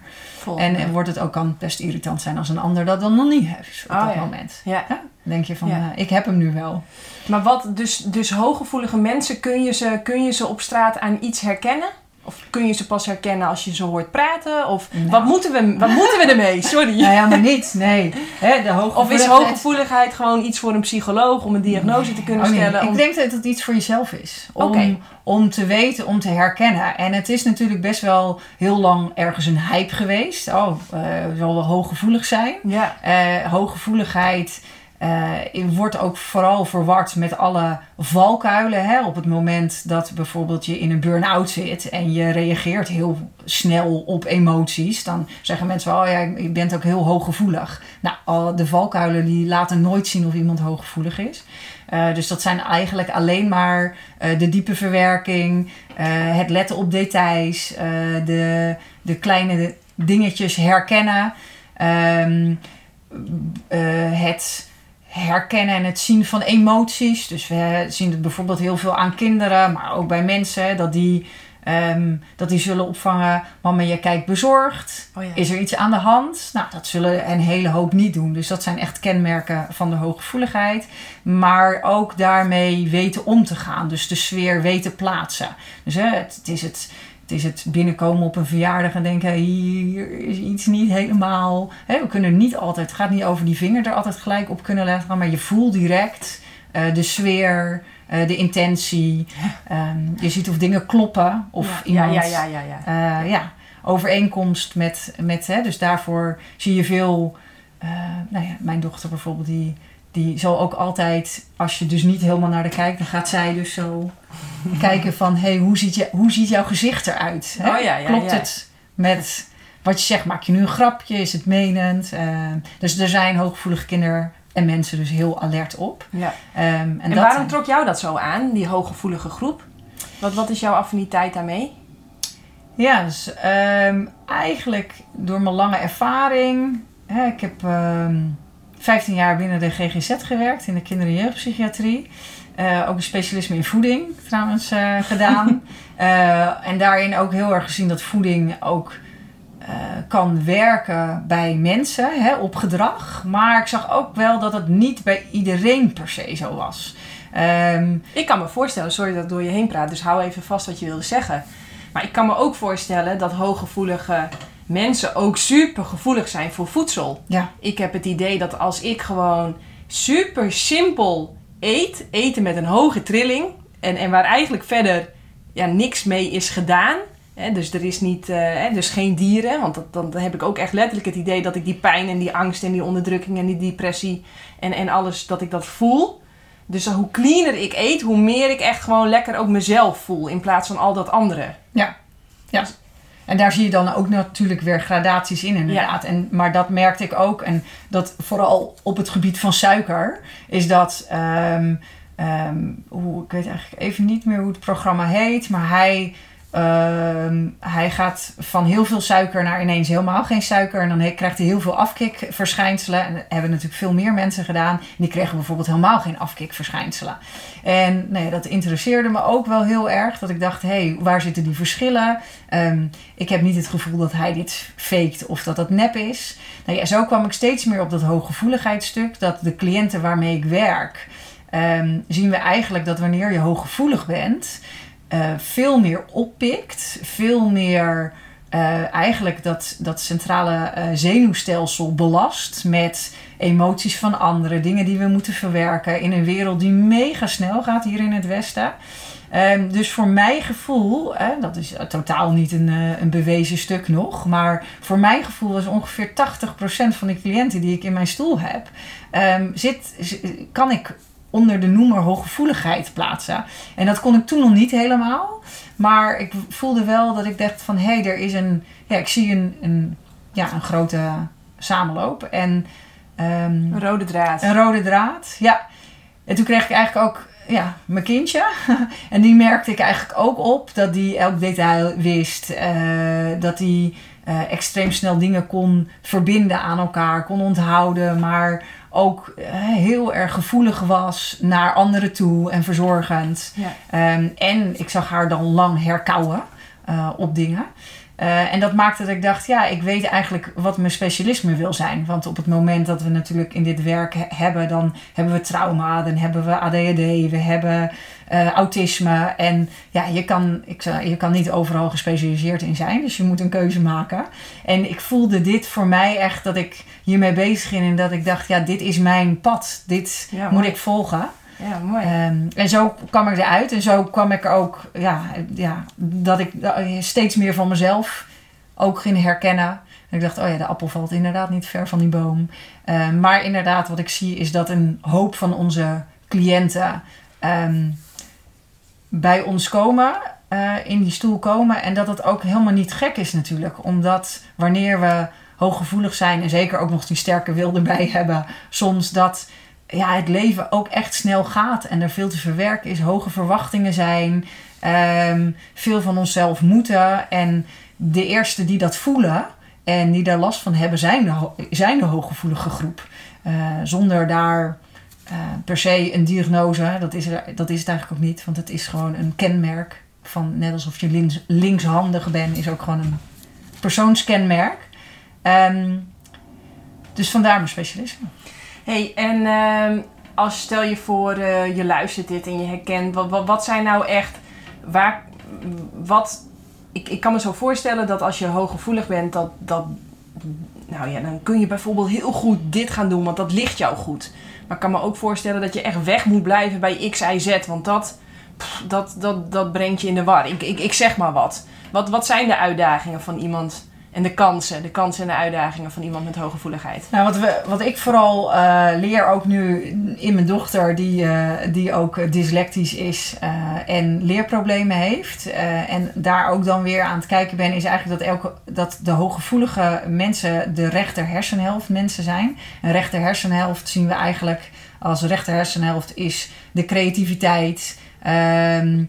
[SPEAKER 2] En, en wordt het ook kan best irritant zijn als een ander dat dan nog niet heeft op
[SPEAKER 1] Oh,
[SPEAKER 2] dat
[SPEAKER 1] ja.
[SPEAKER 2] moment.
[SPEAKER 1] ja.
[SPEAKER 2] Ja, denk je van:
[SPEAKER 1] Ja.
[SPEAKER 2] eh, ik heb hem nu wel.
[SPEAKER 1] Maar wat, dus, dus hooggevoelige mensen, kun je, ze, kun je ze op straat aan iets herkennen? Of kun je ze pas herkennen als je ze hoort praten? Of
[SPEAKER 2] Nou.
[SPEAKER 1] wat, moeten we, wat moeten we ermee? Sorry.
[SPEAKER 2] Nou ja, maar niet. Nee. Hè, de
[SPEAKER 1] Of is
[SPEAKER 2] hooggevoeligheid-
[SPEAKER 1] gewoon iets voor een psycholoog om een diagnose te kunnen
[SPEAKER 2] Oh, nee.
[SPEAKER 1] stellen?
[SPEAKER 2] Ik
[SPEAKER 1] Om-
[SPEAKER 2] denk dat het iets voor jezelf is. Om, om te weten, om te herkennen. En het is natuurlijk best wel heel lang ergens een hype geweest. Oh, eh zal wel hooggevoelig zijn.
[SPEAKER 1] Ja,
[SPEAKER 2] Eh, hooggevoeligheid eh, wordt ook vooral verward met alle valkuilen. Hè? Op het moment dat bijvoorbeeld je in een burn-out zit en je reageert heel snel op emoties, dan zeggen mensen oh ja, je bent ook heel hooggevoelig. Nou, de valkuilen die laten nooit zien of iemand hooggevoelig is. Eh, dus dat zijn eigenlijk alleen maar eh, de diepe verwerking, het letten op details, de, de kleine dingetjes herkennen. Ehm, eh, het herkennen en het zien van emoties. Dus we zien het bijvoorbeeld heel veel aan kinderen, maar ook bij mensen, dat die, ehm, dat die zullen opvangen: Mama, je kijkt bezorgd.
[SPEAKER 1] oh ja.
[SPEAKER 2] Is er iets aan de hand? Nou, dat zullen een hele hoop niet doen. Dus dat zijn echt kenmerken van de hooggevoeligheid. Maar ook daarmee weten om te gaan. Dus de sfeer weten plaatsen. Dus hè, het, het is het. Het is het binnenkomen op een verjaardag en denken: hier is iets niet helemaal. Hè, we kunnen niet altijd, het gaat niet over die vinger er altijd gelijk op kunnen leggen, maar je voelt direct eh, de sfeer, eh, de intentie. Ehm, je ziet of dingen kloppen, of
[SPEAKER 1] ja,
[SPEAKER 2] iemand
[SPEAKER 1] ja, ja, ja, ja.
[SPEAKER 2] eh, ja, overeenkomst met, met hè, dus daarvoor zie je veel, nou ja, mijn dochter bijvoorbeeld, die, die zal ook altijd, als je dus niet helemaal naar de kijkt, dan gaat zij dus zo kijken van, hé, hey, hoe, ziet je, hoe ziet jouw gezicht eruit? Hè?
[SPEAKER 1] Oh ja, ja,
[SPEAKER 2] Klopt
[SPEAKER 1] ja.
[SPEAKER 2] het met wat je zegt? Maak je nu een grapje? Is het menend? Eh, dus er zijn hooggevoelige kinderen en mensen dus heel alert op.
[SPEAKER 1] ja.
[SPEAKER 2] Ehm, en
[SPEAKER 1] En,
[SPEAKER 2] dat
[SPEAKER 1] waarom trok jou dat zo aan, die hooggevoelige groep? Wat, wat is jouw affiniteit daarmee?
[SPEAKER 2] Ja, dus ehm, eigenlijk door mijn lange ervaring. Hè, ik heb ehm 15 jaar binnen de GGZ gewerkt in de kinder- en jeugdpsychiatrie. Eh, ook een specialisme in voeding trouwens eh, gedaan. Eh, en daarin ook heel erg gezien dat voeding ook kan werken bij mensen hè, op gedrag. Maar ik zag ook wel dat het niet bij iedereen per se zo was. Ehm,
[SPEAKER 1] Ik kan me voorstellen, sorry dat ik door je heen praat, dus hou even vast wat je wilde zeggen. Maar ik kan me ook voorstellen dat hooggevoelige mensen ook super gevoelig zijn voor voedsel.
[SPEAKER 2] ja,
[SPEAKER 1] Ik heb het idee dat als ik gewoon super simpel eet, eten met een hoge trilling, en, en waar eigenlijk verder ja, niks mee is gedaan. Hè, dus er is niet, eh, dus geen dieren, want dat, dan heb ik ook echt letterlijk het idee dat ik die pijn en die angst en die onderdrukking en die depressie en, en alles, dat ik dat voel. Dus hoe cleaner ik eet, hoe meer ik echt gewoon lekker ook mezelf voel in plaats van al dat andere.
[SPEAKER 2] En daar zie je dan ook natuurlijk weer gradaties in, inderdaad. En, maar dat merkte ik ook. En dat vooral op het gebied van suiker, is dat. ehm, hoe, ik weet eigenlijk even niet meer hoe het programma heet, maar hij. Ehm, hij gaat van heel veel suiker naar ineens helemaal geen suiker. En dan krijgt hij heel veel afkikverschijnselen. En hebben natuurlijk veel meer mensen gedaan. Die kregen bijvoorbeeld helemaal geen afkikverschijnselen. En ja, dat interesseerde me ook wel heel erg. Dat ik dacht, hé, hey, waar zitten die verschillen? Ehm, ik heb niet het gevoel dat hij dit faked of dat dat nep is. Nou ja, zo kwam ik steeds meer op dat hooggevoeligheidsstuk. Dat de cliënten waarmee ik werk, ehm, zien we eigenlijk dat wanneer je hooggevoelig bent, eh, veel meer oppikt, veel meer eh, eigenlijk dat, dat centrale eh, zenuwstelsel belast met emoties van anderen, dingen die we moeten verwerken in een wereld die mega snel gaat hier in het Westen. Ehm, dus voor mijn gevoel, dat is totaal niet een, een bewezen stuk nog, maar voor mijn gevoel was ongeveer 80% van de cliënten die ik in mijn stoel heb, ehm, zit, kan ik onder de noemer hooggevoeligheid plaatsen. En dat kon ik toen nog niet helemaal, maar ik voelde wel dat ik dacht van hé, hey, er is een, ja, ik zie een, een, ja, een grote samenloop en ehm,
[SPEAKER 1] Een rode draad.
[SPEAKER 2] een rode draad, ja. En toen kreeg ik eigenlijk ook ja, mijn kindje. en die merkte ik eigenlijk ook op dat die elk detail wist. eh, dat die eh, extreem snel dingen kon verbinden aan elkaar, kon onthouden. Maar ook eh, heel erg gevoelig was naar anderen toe en verzorgend.
[SPEAKER 1] Ja.
[SPEAKER 2] Ehm, en ik zag haar dan lang herkauwen eh, op dingen. Eh, en dat maakte dat ik dacht, ja, ik weet eigenlijk wat mijn specialisme wil zijn. Want op het moment dat we natuurlijk in dit werk he- hebben, dan hebben we trauma, dan hebben we ADHD, we hebben eh, autisme. En ja, je kan, ik, je kan niet overal gespecialiseerd in zijn, dus je moet een keuze maken. En ik voelde dit voor mij echt dat ik hiermee bezig ging en dat ik dacht, ja, dit is mijn pad. Dit
[SPEAKER 1] Ja,
[SPEAKER 2] moet ik volgen.
[SPEAKER 1] Ja, mooi.
[SPEAKER 2] Ehm, en zo kwam ik eruit. En zo kwam ik ook, ja, ja, dat ik eh, steeds meer van mezelf ook ging herkennen. En ik dacht, oh ja, de appel valt inderdaad niet ver van die boom. Ehm, maar inderdaad, wat ik zie is dat een hoop van onze cliënten ehm, bij ons komen, eh, in die stoel komen. En dat het ook helemaal niet gek is natuurlijk. Omdat wanneer we hooggevoelig zijn en zeker ook nog die sterke wil erbij hebben, soms dat ja, het leven ook echt snel gaat en er veel te verwerken is, hoge verwachtingen zijn, ehm, veel van onszelf moeten. En de eerste die dat voelen en die daar last van hebben, zijn de, zijn de hooggevoelige groep. Eh, zonder daar eh, per se een diagnose, dat is, er, dat is het eigenlijk ook niet, want het is gewoon een kenmerk. Van, net alsof je links, linkshandig bent, is ook gewoon een persoonskenmerk. Ehm, dus vandaar mijn specialisme.
[SPEAKER 1] Hey, en ehm, als stel je voor, eh, je luistert dit en je herkent, wat, wat, zijn nou echt, waar, wat, ik, ik kan me zo voorstellen dat als je hooggevoelig bent, dat, dat, nou ja, dan kun je bijvoorbeeld heel goed dit gaan doen, want dat ligt jou goed. Maar ik kan me ook voorstellen dat je echt weg moet blijven bij X, Y, Z, want dat, dat, dat, dat brengt je in de war. Ik, ik, ik zeg maar wat. wat. Wat zijn de uitdagingen van iemand en de kansen, de kansen en de uitdagingen van iemand met hooggevoeligheid?
[SPEAKER 2] Nou, wat, we, wat ik vooral eh, leer ook nu in mijn dochter, die, eh, die ook dyslectisch is eh, en leerproblemen heeft. en daar ook dan weer aan het kijken ben, is eigenlijk dat, elke, dat de hooggevoelige mensen de rechter hersenhelft mensen zijn. Een rechter hersenhelft zien we eigenlijk als rechter hersenhelft is de creativiteit, ehm,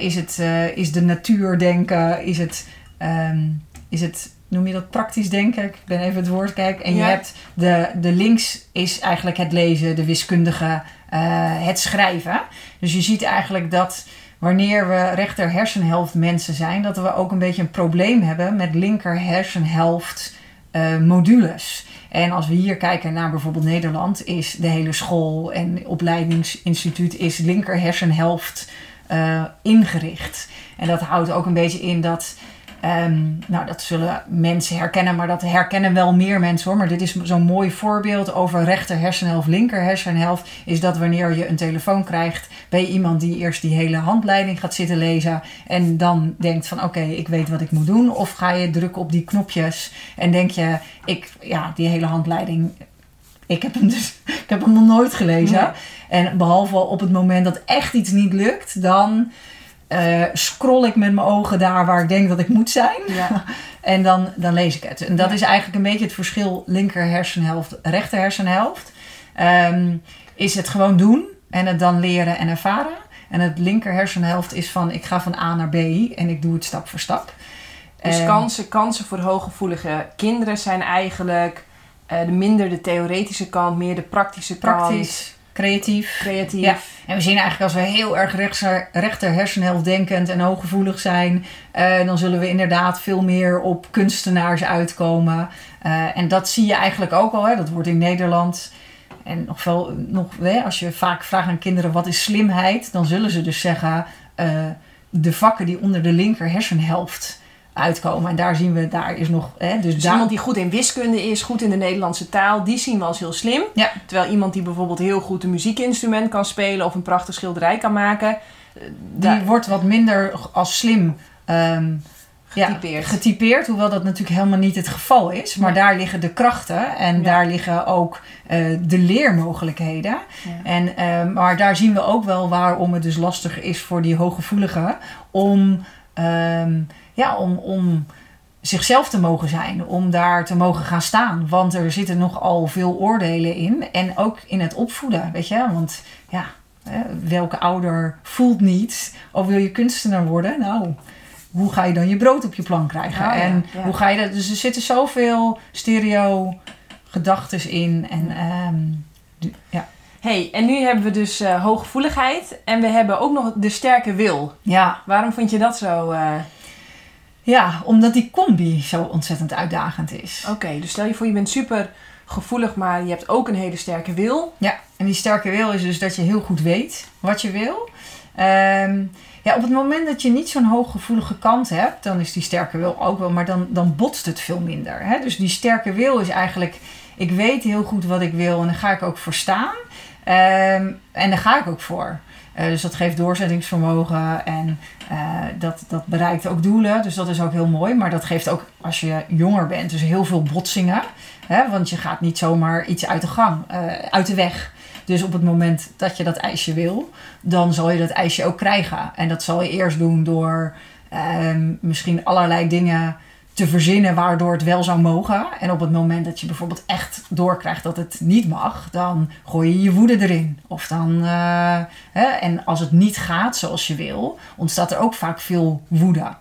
[SPEAKER 2] is, het, is de natuur denken, is het, ehm, is het, noem je dat praktisch denken? Ik ben even het woord kijken. En je hebt de, de links is eigenlijk het lezen, de wiskundige, eh, het schrijven. Dus je ziet eigenlijk dat wanneer we rechter hersenhelft mensen zijn, dat we ook een beetje een probleem hebben met linker hersenhelft eh, modules. En als we hier kijken naar bijvoorbeeld Nederland, is de hele school en opleidingsinstituut is linker hersenhelft eh, ingericht. En dat houdt ook een beetje in dat Ehm, nou, dat zullen mensen herkennen, maar dat herkennen wel meer mensen hoor. Maar dit is zo'n mooi voorbeeld over rechter hersenhelft, linker hersenhelft. Is dat wanneer je een telefoon krijgt bij iemand die eerst die hele handleiding gaat zitten lezen. En dan denkt van oké, ik weet wat ik moet doen. Of ga je drukken op die knopjes en denk je, ik, ja, die hele handleiding. Ik heb hem dus, ik heb hem nog nooit gelezen.
[SPEAKER 1] Nee.
[SPEAKER 2] En behalve op het moment dat echt iets niet lukt, dan eh, scroll ik met mijn ogen daar waar ik denk dat ik moet zijn.
[SPEAKER 1] Ja.
[SPEAKER 2] En dan, dan lees ik het. En dat
[SPEAKER 1] Ja.
[SPEAKER 2] is eigenlijk een beetje het verschil linker hersenhelft, rechter hersenhelft. Ehm, is het gewoon doen en het dan leren en ervaren. En het linker hersenhelft is van ik ga van A naar B en ik doe het stap voor stap.
[SPEAKER 1] Dus
[SPEAKER 2] Ehm,
[SPEAKER 1] kansen, kansen voor hooggevoelige kinderen zijn eigenlijk eh, de minder de theoretische kant, meer de praktische kant.
[SPEAKER 2] praktisch, creatief.
[SPEAKER 1] Creatief.
[SPEAKER 2] Ja. En we zien eigenlijk als we heel erg rechter, rechter hersenhelft denkend en hooggevoelig zijn, eh, dan zullen we inderdaad veel meer op kunstenaars uitkomen. Eh, en dat zie je eigenlijk ook al, hè? dat wordt in Nederland. En nog veel, nog, hè, als je vaak vraagt aan kinderen wat is slimheid, dan zullen ze dus zeggen eh, de vakken die onder de linker hersenhelft uitkomen. En daar zien we, daar is nog. Hè, dus
[SPEAKER 1] Dus
[SPEAKER 2] daar,
[SPEAKER 1] iemand die goed in wiskunde is, goed in de Nederlandse taal, die zien we als heel slim.
[SPEAKER 2] Ja.
[SPEAKER 1] Terwijl iemand die bijvoorbeeld heel goed een muziekinstrument kan spelen of een prachtig schilderij kan maken, eh,
[SPEAKER 2] die
[SPEAKER 1] daar-
[SPEAKER 2] wordt wat minder als slim ehm, ja,
[SPEAKER 1] Getypeerd.
[SPEAKER 2] getypeerd. Hoewel dat natuurlijk helemaal niet het geval is. Maar daar liggen de krachten en
[SPEAKER 1] Ja.
[SPEAKER 2] daar liggen ook eh, de leermogelijkheden. En, ehm, maar daar zien we ook wel waarom het dus lastiger is voor die hooggevoeligen om, ehm, ja, om, om zichzelf te mogen zijn, om daar te mogen gaan staan. Want er zitten nogal veel oordelen in en ook in het opvoeden, weet je. Want ja, welke ouder voelt niet, of wil je kunstenaar worden? Nou, hoe ga je dan je brood op je plank krijgen?
[SPEAKER 1] Oh
[SPEAKER 2] en
[SPEAKER 1] ja.
[SPEAKER 2] hoe ga je dat? Dus er zitten zoveel stereo gedachten in en ehm, ja.
[SPEAKER 1] hey, en nu hebben we dus eh, hooggevoeligheid en we hebben ook nog de sterke wil.
[SPEAKER 2] ja,
[SPEAKER 1] Waarom vond je dat zo? eh,
[SPEAKER 2] Ja, omdat die combi zo ontzettend uitdagend is.
[SPEAKER 1] Oké, dus stel je voor je bent super gevoelig, maar je hebt ook een hele sterke wil.
[SPEAKER 2] Ja, en die sterke wil is dus dat je heel goed weet wat je wil. Ehm, ja, op het moment dat je niet zo'n hooggevoelige kant hebt, dan is die sterke wil ook wel, maar dan, dan botst het veel minder. Hè? Dus die sterke wil is eigenlijk, ik weet heel goed wat ik wil en daar ga ik ook voor staan. Ehm, en daar ga ik ook voor. Eh, dus dat geeft doorzettingsvermogen en eh, dat, dat bereikt ook doelen. Dus dat is ook heel mooi. Maar dat geeft ook als je jonger bent, dus heel veel botsingen. Hè? Want je gaat niet zomaar iets uit de gang, eh, uit de weg. Dus op het moment dat je dat ijsje wil, dan zal je dat ijsje ook krijgen. En dat zal je eerst doen door ehm, misschien allerlei dingen te verzinnen waardoor het wel zou mogen. En op het moment dat je bijvoorbeeld echt doorkrijgt dat het niet mag, dan gooi je je woede erin. Of dan, eh, hè, en als het niet gaat zoals je wil, ontstaat er ook vaak veel woede.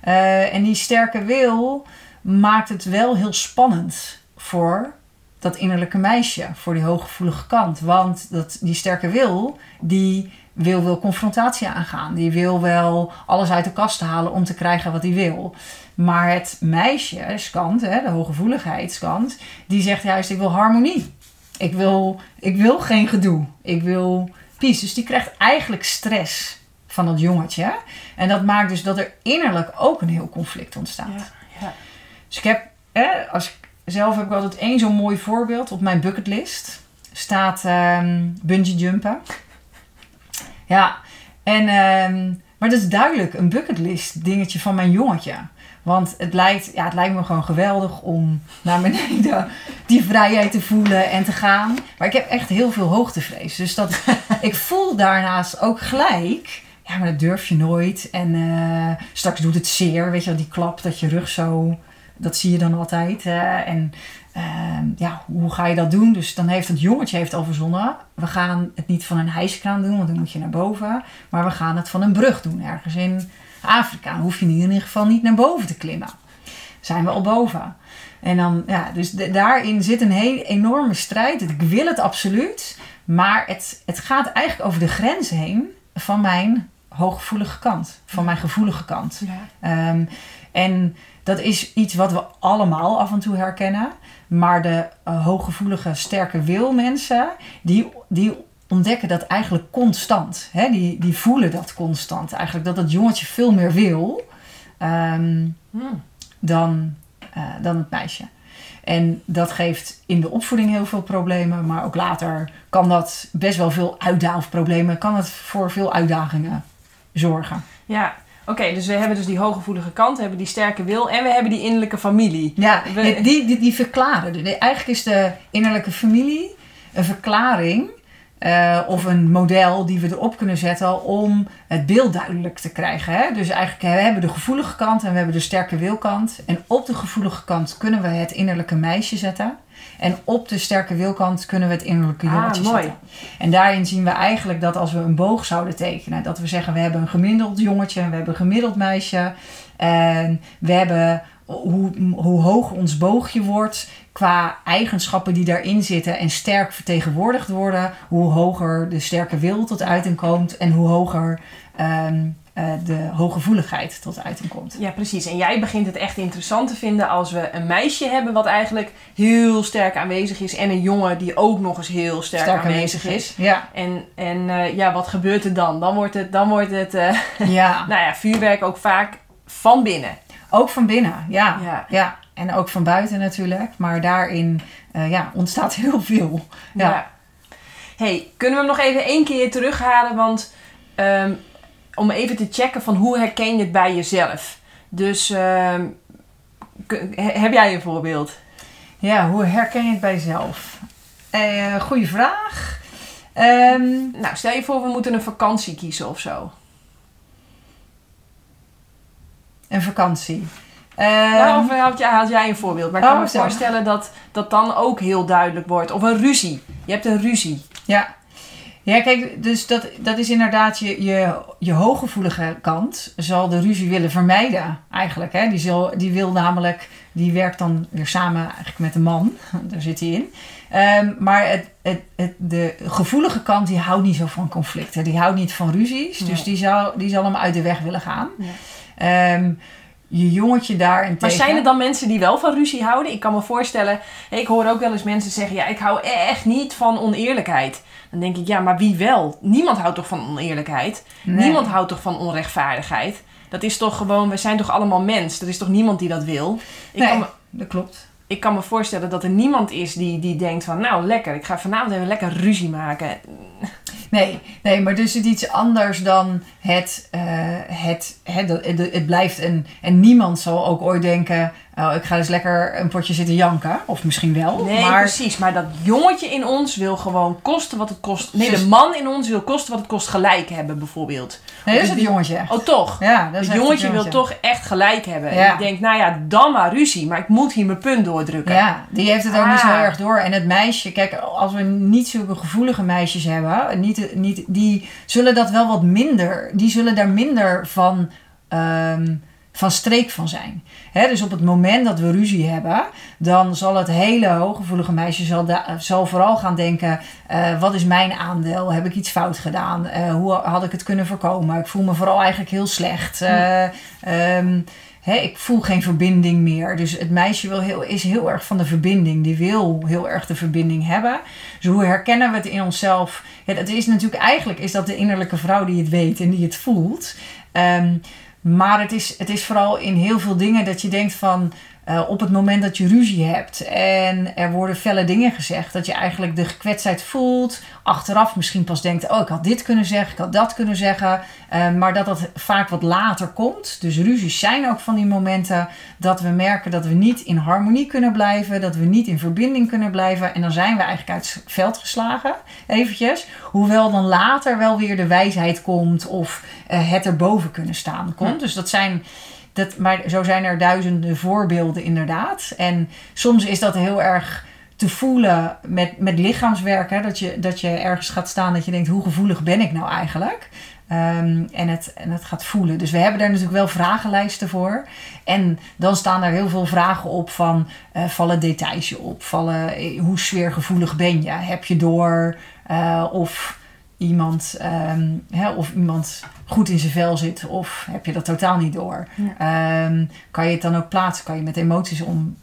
[SPEAKER 2] Eh, en die sterke wil maakt het wel heel spannend voor dat innerlijke meisje, voor die hooggevoelige kant. Want dat, die sterke wil, die wil wel confrontatie aangaan. Die wil wel alles uit de kast halen om te krijgen wat hij wil. Maar het meisjeskant, hè, de hooggevoeligheidskant, die zegt juist ik wil harmonie. Ik wil, ik wil geen gedoe. Ik wil peace. Dus die krijgt eigenlijk stress van dat jongetje. En dat maakt dus dat er innerlijk ook een heel conflict ontstaat.
[SPEAKER 1] Ja, ja.
[SPEAKER 2] Dus ik heb, hè, als ik, zelf heb ik altijd één zo'n mooi voorbeeld op mijn bucketlist. Staat ehm bungee jumpen. Ja, en, ehm, maar dat is duidelijk een bucketlist dingetje van mijn jongetje. Want het lijkt, ja, het lijkt me gewoon geweldig om naar beneden die vrijheid te voelen en te gaan. Maar ik heb echt heel veel hoogtevrees. Dus dat, ik voel daarnaast ook gelijk, ja, maar dat durf je nooit. En eh, straks doet het zeer, weet je wel, die klap dat je rug zo, dat zie je dan altijd. en ehm, ja, hoe ga je dat doen? Dus dan heeft het jongetje heeft al verzonnen, we gaan het niet van een hijskraan doen, want dan moet je naar boven. Maar we gaan het van een brug doen, ergens in Afrika. Dan hoef je in ieder geval niet naar boven te klimmen. Zijn we al boven. En dan, ja, dus de- daarin zit een hele enorme strijd. Ik wil het absoluut. Maar het, het gaat eigenlijk over de grens heen van mijn hooggevoelige kant. Van mijn gevoelige kant.
[SPEAKER 1] Ja.
[SPEAKER 2] Ehm, en dat is iets wat we allemaal af en toe herkennen. Maar de eh, hooggevoelige, sterke wil mensen, die, die ontdekken dat eigenlijk constant. Hè? Die, die voelen dat constant. Eigenlijk dat het jongetje veel meer wil ehm,
[SPEAKER 1] Hmm.
[SPEAKER 2] dan, eh, dan het meisje. En dat geeft in de opvoeding heel veel problemen. Maar ook later kan dat best wel veel uitdagingen problemen. Kan het voor veel uitdagingen zorgen.
[SPEAKER 1] Ja, oké, dus we hebben dus die hooggevoelige kant, we hebben die sterke wil en we hebben die innerlijke familie.
[SPEAKER 2] Ja,
[SPEAKER 1] We-
[SPEAKER 2] die, die, die verklaren. Eigenlijk is de innerlijke familie een verklaring eh, of een model die we erop kunnen zetten om het beeld duidelijk te krijgen. Hè? Dus eigenlijk we hebben de gevoelige kant en we hebben de sterke wilkant. En op de gevoelige kant kunnen we het innerlijke meisje zetten. En op de sterke wilkant kunnen we het innerlijke
[SPEAKER 1] Ah,
[SPEAKER 2] jongetje
[SPEAKER 1] mooi.
[SPEAKER 2] zetten. En daarin zien we eigenlijk dat als we een boog zouden tekenen, dat we zeggen we hebben een gemiddeld jongetje en we hebben een gemiddeld meisje. En we hebben hoe, hoe hoger ons boogje wordt qua eigenschappen die daarin zitten en sterk vertegenwoordigd worden, hoe hoger de sterke wil tot uiting komt en hoe hoger ehm, eh, de hooggevoeligheid tot uiting komt.
[SPEAKER 1] Ja, precies. En jij begint het echt interessant te vinden als we een meisje hebben wat eigenlijk heel sterk aanwezig is. En een jongen die ook nog eens heel sterk, aanwezig is.
[SPEAKER 2] Ja,
[SPEAKER 1] En, en eh, ja, wat gebeurt er dan? Dan wordt het, dan wordt het eh,
[SPEAKER 2] ja.
[SPEAKER 1] nou ja, vuurwerk ook vaak van binnen.
[SPEAKER 2] Ook van binnen. Ja.
[SPEAKER 1] Ja.
[SPEAKER 2] ja. En ook van buiten natuurlijk. Maar daarin eh, ja, ontstaat heel veel. Ja.
[SPEAKER 1] hey, kunnen we hem nog even één keer terughalen? Want ehm, om even te checken van hoe herken je het bij jezelf. Dus ehm, heb jij een voorbeeld?
[SPEAKER 2] Ja, hoe herken je het bij jezelf? Eh goeie vraag. Ehm,
[SPEAKER 1] Nou, stel je voor we moeten een vakantie kiezen of zo.
[SPEAKER 2] Een vakantie. Ehm,
[SPEAKER 1] nou, of had jij, had jij een voorbeeld? Maar ik kan
[SPEAKER 2] Oh,
[SPEAKER 1] me
[SPEAKER 2] zo.
[SPEAKER 1] voorstellen dat dat dan ook heel duidelijk wordt. Of een ruzie. Je hebt een ruzie.
[SPEAKER 2] Ja. Ja, kijk, dus dat, dat is inderdaad je, je, je hooggevoelige kant. Zal de ruzie willen vermijden, eigenlijk. Hè? Die, zal, die wil namelijk, die werkt dan weer samen eigenlijk met de man. Daar zit hij in. Ehm, maar het, het, het, de gevoelige kant, die houdt niet zo van conflicten. Die houdt niet van ruzies. Dus die zal, die zal hem uit de weg willen gaan.
[SPEAKER 1] Ja.
[SPEAKER 2] Ehm, je jongetje daarentegen...
[SPEAKER 1] Maar zijn er dan mensen die wel van ruzie houden? Ik kan me voorstellen, ik hoor ook wel eens mensen zeggen: ja, ik hou echt niet van oneerlijkheid. Dan denk ik, ja, maar wie wel? Niemand houdt toch van oneerlijkheid?
[SPEAKER 2] Nee.
[SPEAKER 1] Niemand houdt toch van onrechtvaardigheid? Dat is toch gewoon, we zijn toch allemaal mens? Er is toch niemand die dat wil? Ik,
[SPEAKER 2] Nee,
[SPEAKER 1] kan, me,
[SPEAKER 2] dat klopt.
[SPEAKER 1] ik kan me voorstellen dat er niemand is die, die denkt van, nou lekker, ik ga vanavond even lekker ruzie maken.
[SPEAKER 2] Nee, nee, maar dus het iets anders dan het, eh, het, het, het, het blijft een... En niemand zal ook ooit denken, oh, ik ga eens lekker een potje zitten janken. Of misschien wel,
[SPEAKER 1] Nee,
[SPEAKER 2] maar...
[SPEAKER 1] precies. Maar dat jongetje in ons wil gewoon kosten wat het kost. Nee,
[SPEAKER 2] Dus-
[SPEAKER 1] de man in ons wil kosten wat het kost gelijk hebben, bijvoorbeeld.
[SPEAKER 2] Nee, dat is het jongetje.
[SPEAKER 1] Oh, toch?
[SPEAKER 2] Ja, dat is
[SPEAKER 1] Het jongetje wil
[SPEAKER 2] jongetje.
[SPEAKER 1] toch echt gelijk hebben. En
[SPEAKER 2] Ja.
[SPEAKER 1] die denkt, nou ja, dan maar ruzie. Maar ik moet hier mijn punt doordrukken.
[SPEAKER 2] Ja, die heeft het ook niet zo
[SPEAKER 1] Ah.
[SPEAKER 2] erg door. En het meisje, kijk, als we niet zulke gevoelige meisjes hebben, niet, niet, die zullen dat wel wat minder, die zullen daar minder van, ehm, van streek van zijn. Dus op het moment dat we ruzie hebben, dan zal het hele hooggevoelige meisje zal, vooral gaan denken: eh, wat is mijn aandeel? Heb ik iets fout gedaan? Eh, hoe had ik het kunnen voorkomen? Ik voel me vooral eigenlijk heel slecht. Eh, ehm, ik voel geen verbinding meer. Dus het meisje wil heel, is heel erg van de verbinding. Die wil heel erg de verbinding hebben. Dus hoe herkennen we het in onszelf? Ja, dat is natuurlijk eigenlijk is dat de innerlijke vrouw die het weet en die het voelt. Ehm, maar het is, het is vooral in heel veel dingen dat je denkt van... eh, op het moment dat je ruzie hebt en er worden felle dingen gezegd... dat je eigenlijk de gekwetstheid voelt. Achteraf misschien pas denkt, oh ik had dit kunnen zeggen, ik had dat kunnen zeggen. Eh, maar dat dat vaak wat later komt. Dus ruzies zijn ook van die momenten dat we merken dat we niet in harmonie kunnen blijven. Dat we niet in verbinding kunnen blijven. En dan zijn we eigenlijk uit het veld geslagen, eventjes. Hoewel dan later wel weer de wijsheid komt of eh, het erboven kunnen staan komt. Dus dat zijn... Dat, maar zo zijn er duizenden voorbeelden inderdaad. En soms is dat heel erg te voelen met, met lichaamswerk. Hè? Dat, je, dat je ergens gaat staan dat je denkt, hoe gevoelig ben ik nou eigenlijk? Ehm, en, het, en het gaat voelen. Dus we hebben daar natuurlijk wel vragenlijsten voor. En dan staan er heel veel vragen op van... eh, vallen details je op? Vallen, eh, hoe sfeergevoelig ben je? Heb je door eh, of iemand, ehm, hè, of iemand goed in zijn vel zit? Of heb je dat totaal niet door? Ehm, kan je het dan ook plaatsen? Kan je met emoties om,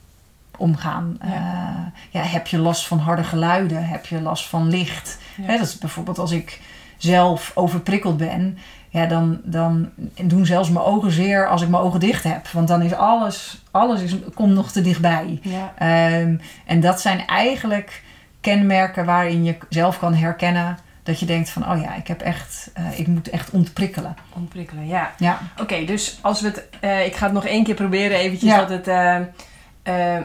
[SPEAKER 2] omgaan?
[SPEAKER 1] Ja.
[SPEAKER 2] Eh, ja, heb je last van harde geluiden? Heb je last van licht?
[SPEAKER 1] Ja.
[SPEAKER 2] Dat is bijvoorbeeld als ik zelf overprikkeld ben, ja, dan, dan doen zelfs mijn ogen zeer als ik mijn ogen dicht heb. Want dan is alles, alles is, komt nog te dichtbij. Ehm, en dat zijn eigenlijk kenmerken waarin je zelf kan herkennen dat je denkt van, oh ja, ik heb echt, eh, ik moet echt ontprikkelen.
[SPEAKER 1] Ontprikkelen, ja.
[SPEAKER 2] Ja,
[SPEAKER 1] Oké, dus als we het... eh, ik ga het nog één keer proberen eventjes
[SPEAKER 2] Ja.
[SPEAKER 1] dat het... eh,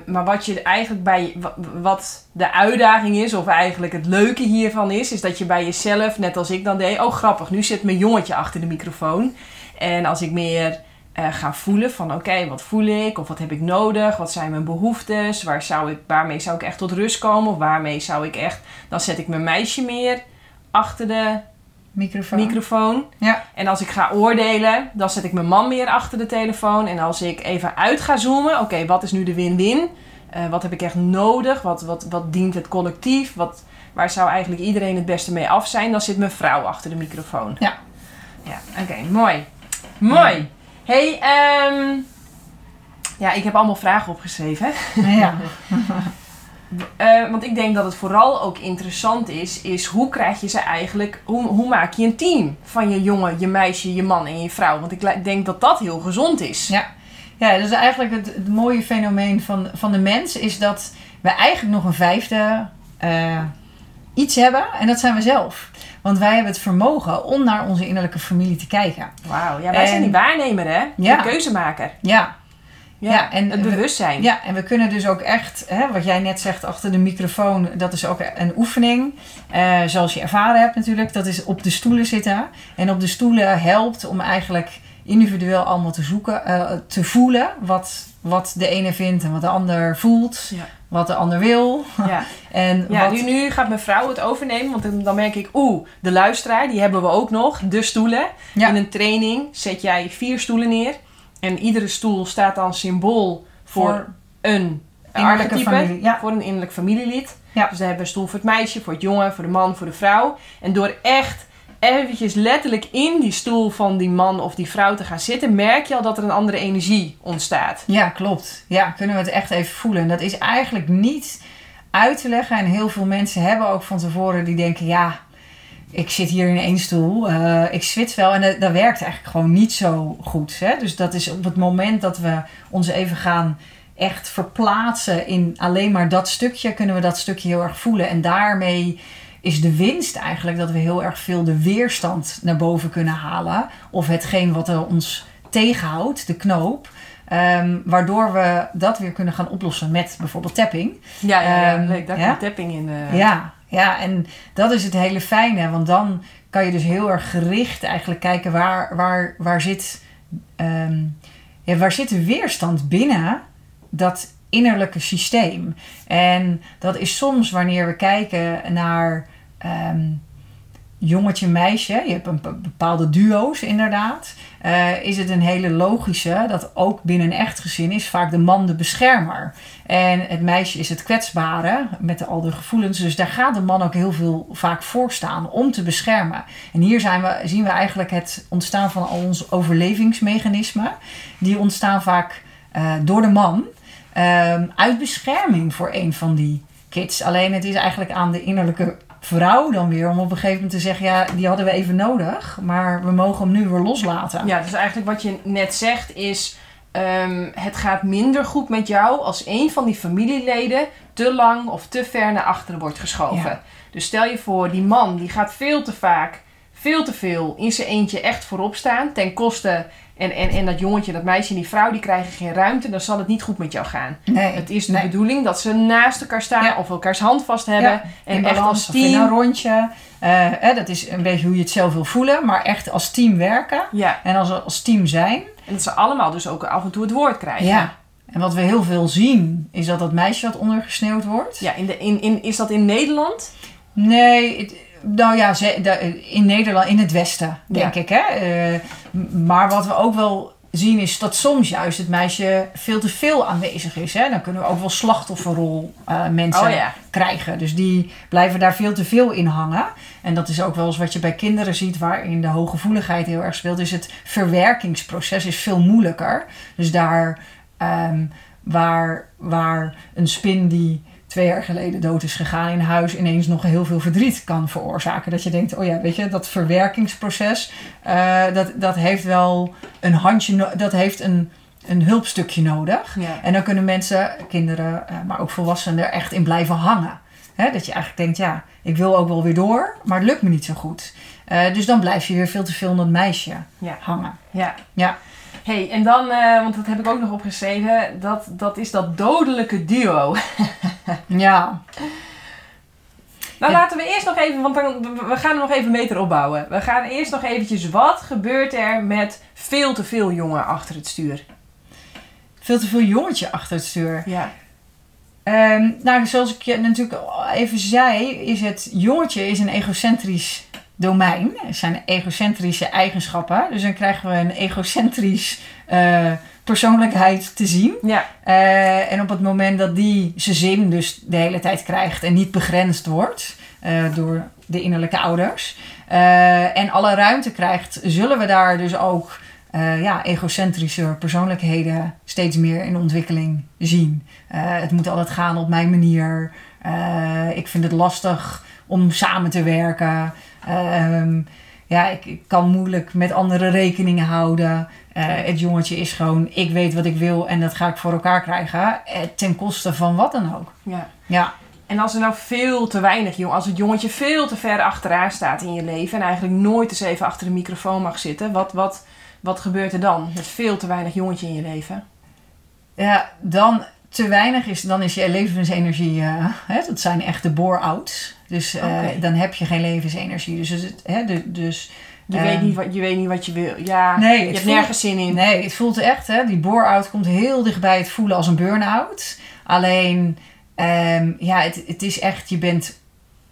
[SPEAKER 1] maar wat je eigenlijk bij wa- wat de uitdaging is, of eigenlijk het leuke hiervan is, is dat je bij jezelf, net als ik dan deed, oh grappig, nu zit mijn jongetje achter de microfoon. En als ik meer ga voelen van oké, wat voel ik? Of wat heb ik nodig? Wat zijn mijn behoeftes? Waar zou ik, waarmee zou ik echt tot rust komen? Of waarmee zou ik echt, dan zet ik mijn meisje meer achter de
[SPEAKER 2] Microfoon.
[SPEAKER 1] microfoon.
[SPEAKER 2] Ja.
[SPEAKER 1] En als ik ga oordelen, dan zet ik mijn man meer achter de telefoon. En als ik even uit ga zoomen, oké, wat is nu de win-win? Eh, wat heb ik echt nodig? Wat, wat, wat dient het collectief? Wat, waar zou eigenlijk iedereen het beste mee af zijn? Dan zit mijn vrouw achter de microfoon.
[SPEAKER 2] Ja.
[SPEAKER 1] Ja, oké, mooi. Mooi. hey, ehm, ja, ik heb allemaal vragen opgeschreven.
[SPEAKER 2] ja.
[SPEAKER 1] Eh, want ik denk dat het vooral ook interessant is, is hoe krijg je ze eigenlijk, hoe, hoe maak je een team van je jongen, je meisje, je man en je vrouw? Want ik denk dat dat heel gezond is.
[SPEAKER 2] Ja. Ja, dus eigenlijk het, het mooie fenomeen van, van de mens is dat we eigenlijk nog een vijfde eh, iets hebben en dat zijn we zelf. Want wij hebben het vermogen om naar onze innerlijke familie te kijken.
[SPEAKER 1] Wauw, ja, wij
[SPEAKER 2] En-
[SPEAKER 1] zijn die waarnemer hè,
[SPEAKER 2] Ja.
[SPEAKER 1] de keuzemaker.
[SPEAKER 2] Ja,
[SPEAKER 1] Ja,
[SPEAKER 2] Ja, en
[SPEAKER 1] het
[SPEAKER 2] we-
[SPEAKER 1] bewustzijn.
[SPEAKER 2] ja en we kunnen dus ook echt, hè, wat jij net zegt achter de microfoon, dat is ook een oefening. Eh, zoals je ervaren hebt natuurlijk, dat is op de stoelen zitten. En op de stoelen helpt om eigenlijk individueel allemaal te zoeken, eh, te voelen wat, wat de ene vindt en wat de ander voelt.
[SPEAKER 1] Ja.
[SPEAKER 2] Wat de ander wil.
[SPEAKER 1] Ja.
[SPEAKER 2] En
[SPEAKER 1] Ja,
[SPEAKER 2] wat,
[SPEAKER 1] nu, nu gaat mijn vrouw het overnemen, want dan- dan merk ik, oeh, de luisteraar, die hebben we ook nog, de stoelen.
[SPEAKER 2] Ja.
[SPEAKER 1] In een training zet jij vier stoelen neer en iedere stoel staat dan symbool voor,
[SPEAKER 2] voor
[SPEAKER 1] een
[SPEAKER 2] innerlijke familie. Ja.
[SPEAKER 1] voor een innerlijk familielid.
[SPEAKER 2] Ja.
[SPEAKER 1] Dus dan hebben we een stoel voor het meisje, voor het jongen, voor de man, voor de vrouw. En door echt eventjes letterlijk in die stoel van die man of die vrouw te gaan zitten, merk je al dat er een andere energie ontstaat.
[SPEAKER 2] Ja, klopt. Ja, kunnen we het echt even voelen. En dat is eigenlijk niet uit te leggen. En heel veel mensen hebben ook van tevoren die denken: ja, ik zit hier in één stoel, eh, ik zwit wel. En dat, dat werkt eigenlijk gewoon niet zo goed. Hè? Dus dat is op het moment dat we ons even gaan echt verplaatsen in alleen maar dat stukje, kunnen we dat stukje heel erg voelen. En daarmee is de winst eigenlijk dat we heel erg veel de weerstand naar boven kunnen halen. Of hetgeen wat er ons tegenhoudt, de knoop. Ehm, waardoor we dat weer kunnen gaan oplossen met bijvoorbeeld tapping.
[SPEAKER 1] Ja, ja, ja
[SPEAKER 2] Ehm,
[SPEAKER 1] leuk. Daar
[SPEAKER 2] ja?
[SPEAKER 1] komt tapping in. eh.
[SPEAKER 2] Ja, ja, en dat is het hele fijne. Want dan kan je dus heel erg gericht eigenlijk kijken waar, waar, waar, zit, ehm, ja, waar zit de weerstand binnen dat innerlijke systeem. En dat is soms wanneer we kijken naar ehm, jongetje, meisje. Je hebt een be- bepaalde duo's inderdaad. eh, is het een hele logische dat ook binnen een echt gezin is vaak de man de beschermer. En het meisje is het kwetsbare met al de gevoelens. Dus daar gaat de man ook heel veel vaak voor staan om te beschermen. En hier zijn we, zien we eigenlijk het ontstaan van al onze overlevingsmechanismen. Die ontstaan vaak eh, door de man ehm, uit bescherming voor een van die kids. Alleen het is eigenlijk aan de innerlijke vrouw dan weer om op een gegeven moment te zeggen: ja, die hadden we even nodig, maar we mogen hem nu weer loslaten.
[SPEAKER 1] Ja, dus eigenlijk wat je net zegt is... ehm, het gaat minder goed met jou als een van die familieleden te lang of te ver naar achteren wordt geschoven.
[SPEAKER 2] Ja.
[SPEAKER 1] Dus stel je voor, die man die gaat veel te vaak, veel te veel in zijn eentje echt voorop staan. Ten koste, en, en, en dat jongetje, dat meisje en die vrouw, die krijgen geen ruimte. Dan zal het niet goed met jou gaan.
[SPEAKER 2] Nee,
[SPEAKER 1] Het is de
[SPEAKER 2] nee.
[SPEAKER 1] bedoeling dat ze naast elkaar staan
[SPEAKER 2] Ja.
[SPEAKER 1] of elkaars hand vast hebben.
[SPEAKER 2] Ja,
[SPEAKER 1] en echt
[SPEAKER 2] balans
[SPEAKER 1] als
[SPEAKER 2] of in een
[SPEAKER 1] team.
[SPEAKER 2] rondje. Eh, hè, dat is een beetje hoe je het zelf wil voelen, maar echt als team werken
[SPEAKER 1] Ja,
[SPEAKER 2] en als, als team zijn.
[SPEAKER 1] en dat ze allemaal dus ook af en toe het woord krijgen.
[SPEAKER 2] Ja. En wat we heel veel zien, is dat dat meisje wat ondergesneeuwd wordt.
[SPEAKER 1] Ja, in de, in, in, is dat in Nederland?
[SPEAKER 2] Nee, het- nou ja, in Nederland, in het Westen, denk
[SPEAKER 1] Ja.
[SPEAKER 2] ik. Hè? Eh, maar wat we ook wel zien is dat soms juist het meisje veel te veel aanwezig is. Hè? Dan kunnen we ook wel slachtofferrol eh, mensen
[SPEAKER 1] Oh ja.
[SPEAKER 2] krijgen. Dus die blijven daar veel te veel in hangen. En dat is ook wel eens wat je bij kinderen ziet, waarin de hooggevoeligheid heel erg speelt. Dus het verwerkingsproces is veel moeilijker. Dus daar ehm, waar, waar een spin die twee jaar geleden dood is gegaan in huis ineens nog heel veel verdriet kan veroorzaken. Dat je denkt, oh ja, weet je, dat verwerkingsproces, eh, dat, dat heeft wel een handje, dat heeft een, een hulpstukje nodig.
[SPEAKER 1] Ja.
[SPEAKER 2] En dan kunnen mensen, kinderen, eh, maar ook volwassenen er echt in blijven hangen. Hè, dat je eigenlijk denkt, ja, ik wil ook wel weer door, maar het lukt me niet zo goed. Eh, dus dan blijf je weer veel te veel in dat meisje
[SPEAKER 1] Ja.
[SPEAKER 2] hangen.
[SPEAKER 1] Ja.
[SPEAKER 2] Ja.
[SPEAKER 1] Hey, en dan, eh, want dat heb ik ook nog opgeschreven, dat, dat is dat dodelijke duo.
[SPEAKER 2] Ja.
[SPEAKER 1] Nou,
[SPEAKER 2] Ja.
[SPEAKER 1] laten we eerst nog even, want dan, we gaan er nog even meter opbouwen. We gaan eerst nog eventjes, wat gebeurt er met veel te veel jongen achter het stuur?
[SPEAKER 2] Veel te veel jongetje achter het stuur.
[SPEAKER 1] Ja.
[SPEAKER 2] Ehm, nou, zoals ik je natuurlijk al even zei, is het jongetje is een egocentrisch domein. Zijn egocentrische eigenschappen. Dus dan krijgen we een egocentrisch eh, persoonlijkheid te zien.
[SPEAKER 1] Ja,
[SPEAKER 2] Eh, en op het moment dat die zijn zin dus de hele tijd krijgt en niet begrensd wordt eh, door de innerlijke ouders en alle ruimte krijgt, zullen we daar dus ook eh, ja, egocentrische persoonlijkheden steeds meer in ontwikkeling zien. Het moet altijd gaan op mijn manier. Ik vind het lastig om samen te werken. Ehm, ja, ik, ik kan moeilijk met andere rekeningen houden. Eh, het jongetje is gewoon, ik weet wat ik wil en dat ga ik voor elkaar krijgen. eh, ten koste van wat dan ook.
[SPEAKER 1] ja.
[SPEAKER 2] Ja,
[SPEAKER 1] En als er nou veel te weinig jong, als het jongetje veel te ver achteraan staat in je leven en eigenlijk nooit eens even achter de microfoon mag zitten, wat, wat, wat gebeurt er dan met veel te weinig jongetje in je leven?
[SPEAKER 2] ja dan te weinig is, dan is je levensenergie, eh, hè, dat zijn echt de bore-outs. Dus eh, dan heb je geen levensenergie. Dus, het, hè, de, dus
[SPEAKER 1] Je,
[SPEAKER 2] Ehm,
[SPEAKER 1] weet niet wat, je weet niet wat je wil. Ja,
[SPEAKER 2] Nee,
[SPEAKER 1] je hebt
[SPEAKER 2] voelt-
[SPEAKER 1] nergens zin in.
[SPEAKER 2] Nee, het voelt echt, hè, die bore-out komt heel dichtbij het voelen als een burn-out. Alleen, ehm, ja, het, het is echt, je bent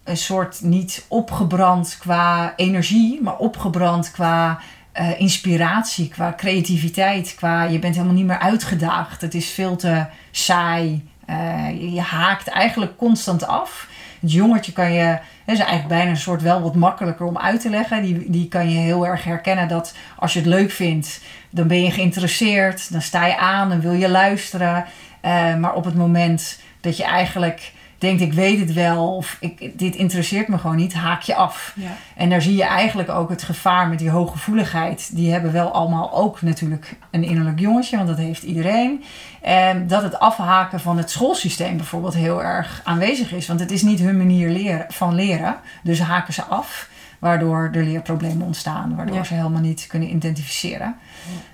[SPEAKER 2] een soort niet opgebrand qua energie, maar opgebrand qua eh, inspiratie, qua creativiteit, qua je bent helemaal niet meer uitgedaagd. Het is veel te saai. Eh, je haakt eigenlijk constant af. Het jongetje kan je, hè, is eigenlijk bijna een soort wel wat makkelijker om uit te leggen. Die, die kan je heel erg herkennen dat als je het leuk vindt, dan ben je geïnteresseerd, dan sta je aan, dan wil je luisteren. Eh, maar op het moment dat je eigenlijk denkt, ik weet het wel, of ik, dit interesseert me gewoon niet, haak je af.
[SPEAKER 1] Ja.
[SPEAKER 2] En daar zie je eigenlijk ook het gevaar met die hooggevoeligheid. Die hebben wel allemaal ook natuurlijk een innerlijk jongetje, want dat heeft iedereen. En dat het afhaken van het schoolsysteem bijvoorbeeld heel erg aanwezig is. Want het is niet hun manier leren, van leren. Dus haken ze af, waardoor er leerproblemen ontstaan. Waardoor
[SPEAKER 1] Ja.
[SPEAKER 2] ze helemaal niet kunnen identificeren.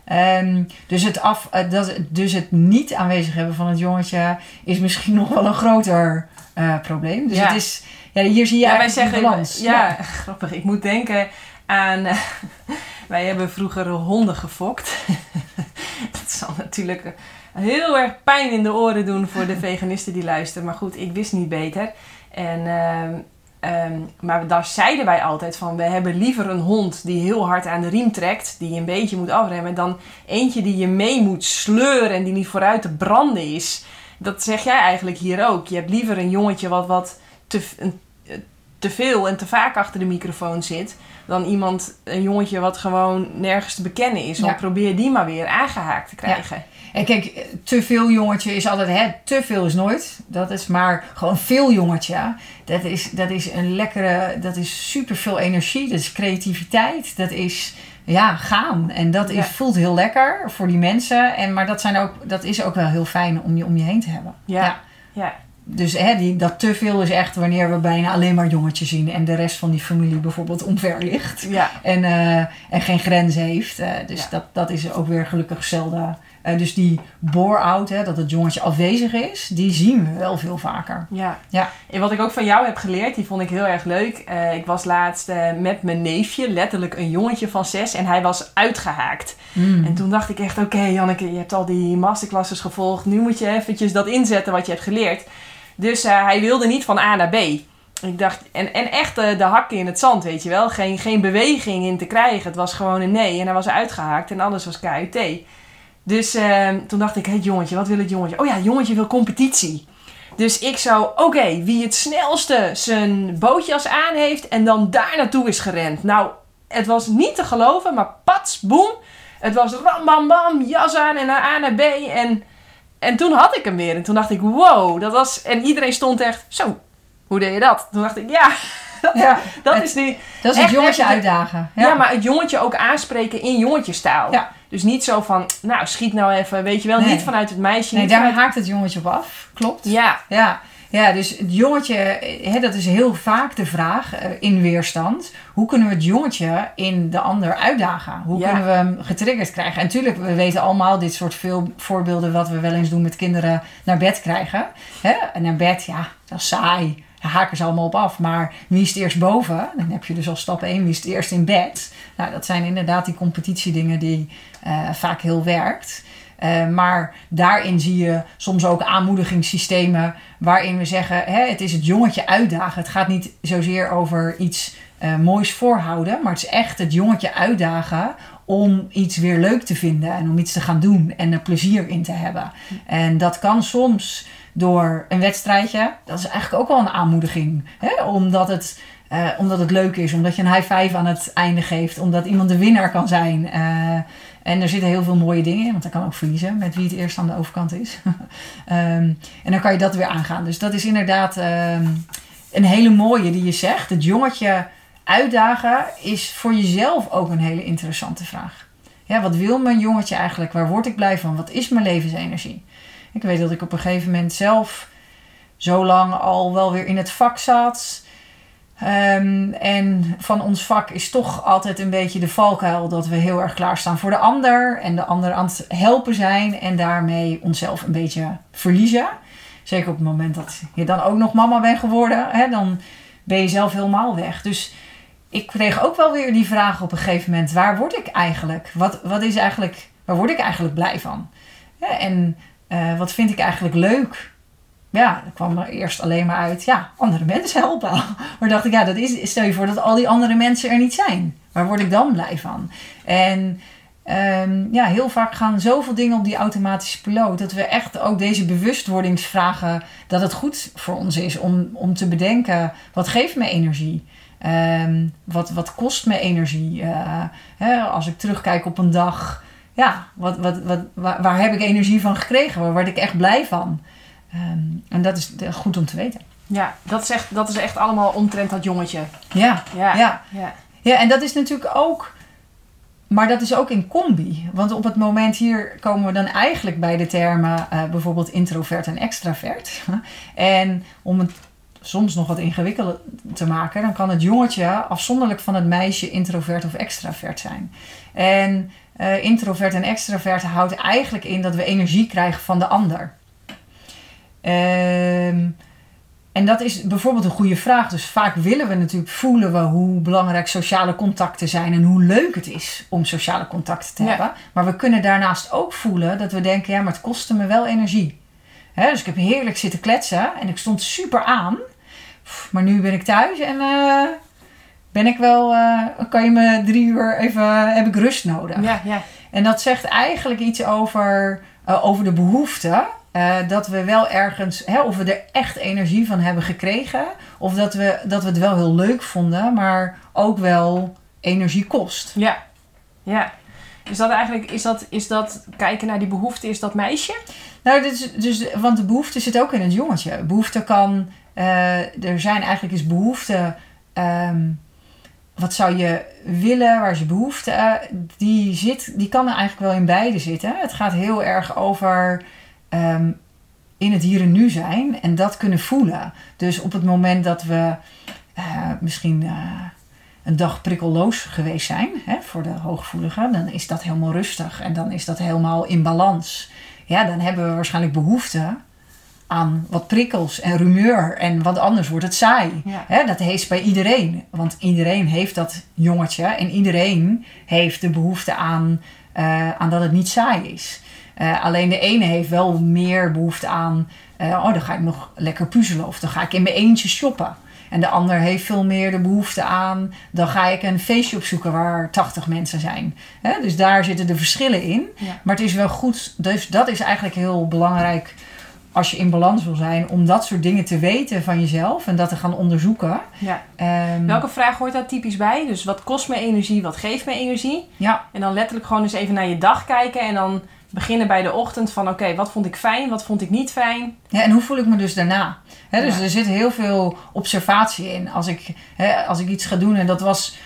[SPEAKER 2] Ehm, dus, het af, eh, dat, dus het niet aanwezig hebben van het jongetje is misschien nog wel een groter eh, probleem. Dus
[SPEAKER 1] Ja.
[SPEAKER 2] het is, ja, hier zie je
[SPEAKER 1] Ja, wij zeggen,
[SPEAKER 2] balans.
[SPEAKER 1] ja, grappig. Ik moet denken aan, eh, wij hebben vroeger honden gefokt. dat zal natuurlijk heel erg pijn in de oren doen voor de veganisten die luisteren. Maar goed, ik wist niet beter. En, ehm, ehm, maar daar zeiden wij altijd van, we hebben liever een hond die heel hard aan de riem trekt, die je een beetje moet afremmen, dan eentje die je mee moet sleuren en die niet vooruit te branden is. Dat zeg jij eigenlijk hier ook. Je hebt liever een jongetje wat, wat te, een, te veel en te vaak achter de microfoon zit. Dan iemand, een jongetje wat gewoon nergens te bekennen is. Want
[SPEAKER 2] Ja.
[SPEAKER 1] probeer die maar weer aangehaakt te krijgen.
[SPEAKER 2] En kijk, te veel jongetje is altijd, hè, te veel is nooit. Dat is maar gewoon veel jongetje. Dat is, dat is een lekkere, dat is super veel energie. Dat is creativiteit. Dat is, ja, gaan. En dat is,
[SPEAKER 1] Ja.
[SPEAKER 2] voelt heel lekker voor die mensen. En, maar dat, zijn ook, dat is ook wel heel fijn om je om je heen te hebben.
[SPEAKER 1] Ja. Ja.
[SPEAKER 2] Dus hè, die, dat te veel is echt wanneer we bijna alleen maar jongetjes zien. En de rest van die familie bijvoorbeeld omver ligt.
[SPEAKER 1] Ja.
[SPEAKER 2] En, eh, en geen grenzen heeft. Eh, dus dat, dat is ook weer gelukkig zelden. Eh, dus die bore-out, dat het jongetje afwezig is, die zien we wel veel vaker.
[SPEAKER 1] Ja.
[SPEAKER 2] Ja.
[SPEAKER 1] En wat ik ook van jou heb geleerd, die vond ik heel erg leuk. Eh, ik was laatst eh, met mijn neefje, letterlijk een jongetje van zes, en hij was uitgehaakt.
[SPEAKER 2] Mm.
[SPEAKER 1] En toen dacht ik echt, oké Janneke, je hebt al die masterclasses gevolgd. Nu moet je eventjes dat inzetten wat je hebt geleerd. Dus hij wilde niet van A naar B. Ik dacht, en, en echt eh, de hakken in het zand, weet je wel. Geen, geen beweging in te krijgen. Het was gewoon een nee. En hij was uitgehaakt en alles was KUT. Dus eh, toen dacht ik, het jongetje, wat wil het jongetje? Oh ja, het jongetje wil competitie. Dus ik zou, oké, wie het snelste zijn bootjas aan heeft en dan daar naartoe is gerend. Nou, het was niet te geloven, maar pats, boem. Het was ram, bam, bam, jas aan en naar A naar B. En, en toen had ik hem weer. En toen dacht ik, wow, dat was... En iedereen stond echt, zo, hoe deed je dat? Toen dacht ik, ja, dat,
[SPEAKER 2] Ja,
[SPEAKER 1] dat
[SPEAKER 2] het-
[SPEAKER 1] is nu...
[SPEAKER 2] dat is het jongetje uitdagen.
[SPEAKER 1] Ja. maar het jongetje ook aanspreken in jongetjestaal.
[SPEAKER 2] Ja.
[SPEAKER 1] Dus niet zo van, nou, schiet nou even, weet je wel.
[SPEAKER 2] Nee.
[SPEAKER 1] Niet vanuit het meisje.
[SPEAKER 2] Nee, daar
[SPEAKER 1] vanuit...
[SPEAKER 2] haakt het jongetje op af. Klopt.
[SPEAKER 1] Ja,
[SPEAKER 2] Ja. Ja, dus het jongetje, hè, dat is heel vaak de vraag eh, in weerstand. Hoe kunnen we het jongetje in de ander uitdagen? Hoe
[SPEAKER 1] Ja.
[SPEAKER 2] kunnen we hem getriggerd krijgen? En natuurlijk, we weten allemaal dit soort veel voorbeelden wat we wel eens doen met kinderen naar bed krijgen. Hè? En naar bed, ja, dat is saai. Daar haken ze allemaal op af. Maar wie is het eerst boven? Dan heb je dus al stap 1, wie is het eerst in bed? Nou, dat zijn inderdaad die competitiedingen die eh, vaak heel werkt. Eh, maar daarin zie je soms ook aanmoedigingssystemen waarin we zeggen: hè, het is het jongetje uitdagen. Het gaat niet zozeer over iets eh, moois voorhouden, maar het is echt het jongetje uitdagen om iets weer leuk te vinden en om iets te gaan doen en er plezier in te hebben. En dat kan soms door een wedstrijdje. Dat is eigenlijk ook wel een aanmoediging, hè? omdat het. eh, omdat het leuk is, omdat je een high five aan het einde geeft, omdat iemand de winnaar kan zijn. Eh, en er zitten heel veel mooie dingen in, want hij kan ook verliezen met wie het eerst aan de overkant is. Ehm, en dan kan je dat weer aangaan. Dus dat is inderdaad ehm, een hele mooie die je zegt. Het jongetje uitdagen is voor jezelf ook een hele interessante vraag. Ja, wat wil mijn jongetje eigenlijk? Waar word ik blij van? Wat is mijn levensenergie? Ik weet dat ik op een gegeven moment zelf zo lang al wel weer in het vak zat. Ehm, en van ons vak is toch altijd een beetje de valkuil dat we heel erg klaarstaan voor de ander en de ander aan het helpen zijn en daarmee onszelf een beetje verliezen. Zeker op het moment dat je dan ook nog mama bent geworden, hè, dan ben je zelf helemaal weg. Dus ik kreeg ook wel weer die vraag op een gegeven moment: waar word ik eigenlijk? Wat, wat is eigenlijk, waar word ik eigenlijk blij van? En eh, wat vind ik eigenlijk leuk? Ja, dat kwam er eerst alleen maar uit, ja, andere mensen helpen. Maar dacht ik, ja, dat is, stel je voor dat al die andere mensen er niet zijn. Waar word ik dan blij van? En ehm, ja, heel vaak gaan zoveel dingen op die automatische piloot. Dat we echt ook deze bewustwordingsvragen, dat het goed voor ons is om, om te bedenken, wat geeft me energie? Ehm, wat, wat kost me energie? Eh, hè, als ik terugkijk op een dag, ja, wat, wat, wat, waar, waar heb ik energie van gekregen? Waar word ik echt blij van? Ehm, en dat is goed om te weten.
[SPEAKER 1] Ja, dat is echt, dat is echt allemaal omtrent dat jongetje.
[SPEAKER 2] Ja,
[SPEAKER 1] Ja.
[SPEAKER 2] ja.
[SPEAKER 1] ja.
[SPEAKER 2] ja, en dat is natuurlijk ook. Maar dat is ook in combi. Want op het moment hier komen we dan eigenlijk bij de termen eh, bijvoorbeeld introvert en extravert. En om het soms nog wat ingewikkelder te maken, dan kan het jongetje afzonderlijk van het meisje introvert of extravert zijn. En eh, introvert en extravert houdt eigenlijk in dat we energie krijgen van de ander. Ehm, en dat is bijvoorbeeld een goede vraag. Dus vaak willen we natuurlijk voelen we hoe belangrijk sociale contacten zijn en hoe leuk het is om sociale contacten te
[SPEAKER 1] Ja.
[SPEAKER 2] hebben. Maar we kunnen daarnaast ook voelen dat we denken, ja, maar het kostte me wel energie. Dus ik heb heerlijk zitten kletsen en ik stond super aan. Maar nu ben ik thuis en eh, ben ik wel, eh, kan je me drie uur even, heb ik rust nodig.
[SPEAKER 1] Ja, ja.
[SPEAKER 2] En dat zegt eigenlijk iets over, eh, over de behoefte. eh, dat we wel ergens, hè, of we er echt energie van hebben gekregen. Of dat we, dat we het wel heel leuk vonden, maar ook wel energie kost.
[SPEAKER 1] Ja. Ja. Is dat eigenlijk, is dat, is dat kijken naar die behoefte, is dat meisje?
[SPEAKER 2] Nou, is, dus, want de behoefte zit ook in het jongetje. Behoefte kan, er zijn eigenlijk is behoefte. ehm, wat zou je willen, waar is je behoefte? eh, die, zit, die kan er eigenlijk wel in beide zitten. Het gaat heel erg over ehm, in het hier en nu zijn en dat kunnen voelen. Dus op het moment dat we eh, misschien eh, een dag prikkelloos geweest zijn hè, voor de hooggevoeligen, dan is dat helemaal rustig en dan is dat helemaal in balans. Ja, dan hebben we waarschijnlijk behoefte aan wat prikkels en rumeur en want anders wordt het saai.
[SPEAKER 1] Ja.
[SPEAKER 2] Dat heeft bij iedereen. Want iedereen heeft dat jongetje. En iedereen heeft de behoefte aan, eh, aan dat het niet saai is. Eh, alleen de ene heeft wel meer behoefte aan... eh, oh, dan ga ik nog lekker puzzelen. Of dan ga ik in mijn eentje shoppen. En de ander heeft veel meer de behoefte aan... dan ga ik een feestje opzoeken waar 80 mensen zijn. Dus daar zitten de verschillen in.
[SPEAKER 1] Ja.
[SPEAKER 2] Maar het is wel goed... Dus dat is eigenlijk heel belangrijk als je in balans wil zijn... om dat soort dingen te weten van jezelf... en dat te gaan onderzoeken.
[SPEAKER 1] Ja.
[SPEAKER 2] Ehm,
[SPEAKER 1] Welke vraag hoort daar typisch bij? Dus wat kost me energie, wat geeft me energie?
[SPEAKER 2] Ja,
[SPEAKER 1] En dan letterlijk gewoon eens even naar je dag kijken en dan beginnen bij de ochtend van oké, wat vond ik fijn, wat vond ik niet fijn?
[SPEAKER 2] Ja, en hoe voel ik me dus daarna? Dus
[SPEAKER 1] Ja.
[SPEAKER 2] er zit heel veel observatie in. Als ik, als ik iets ga doen, en dat was.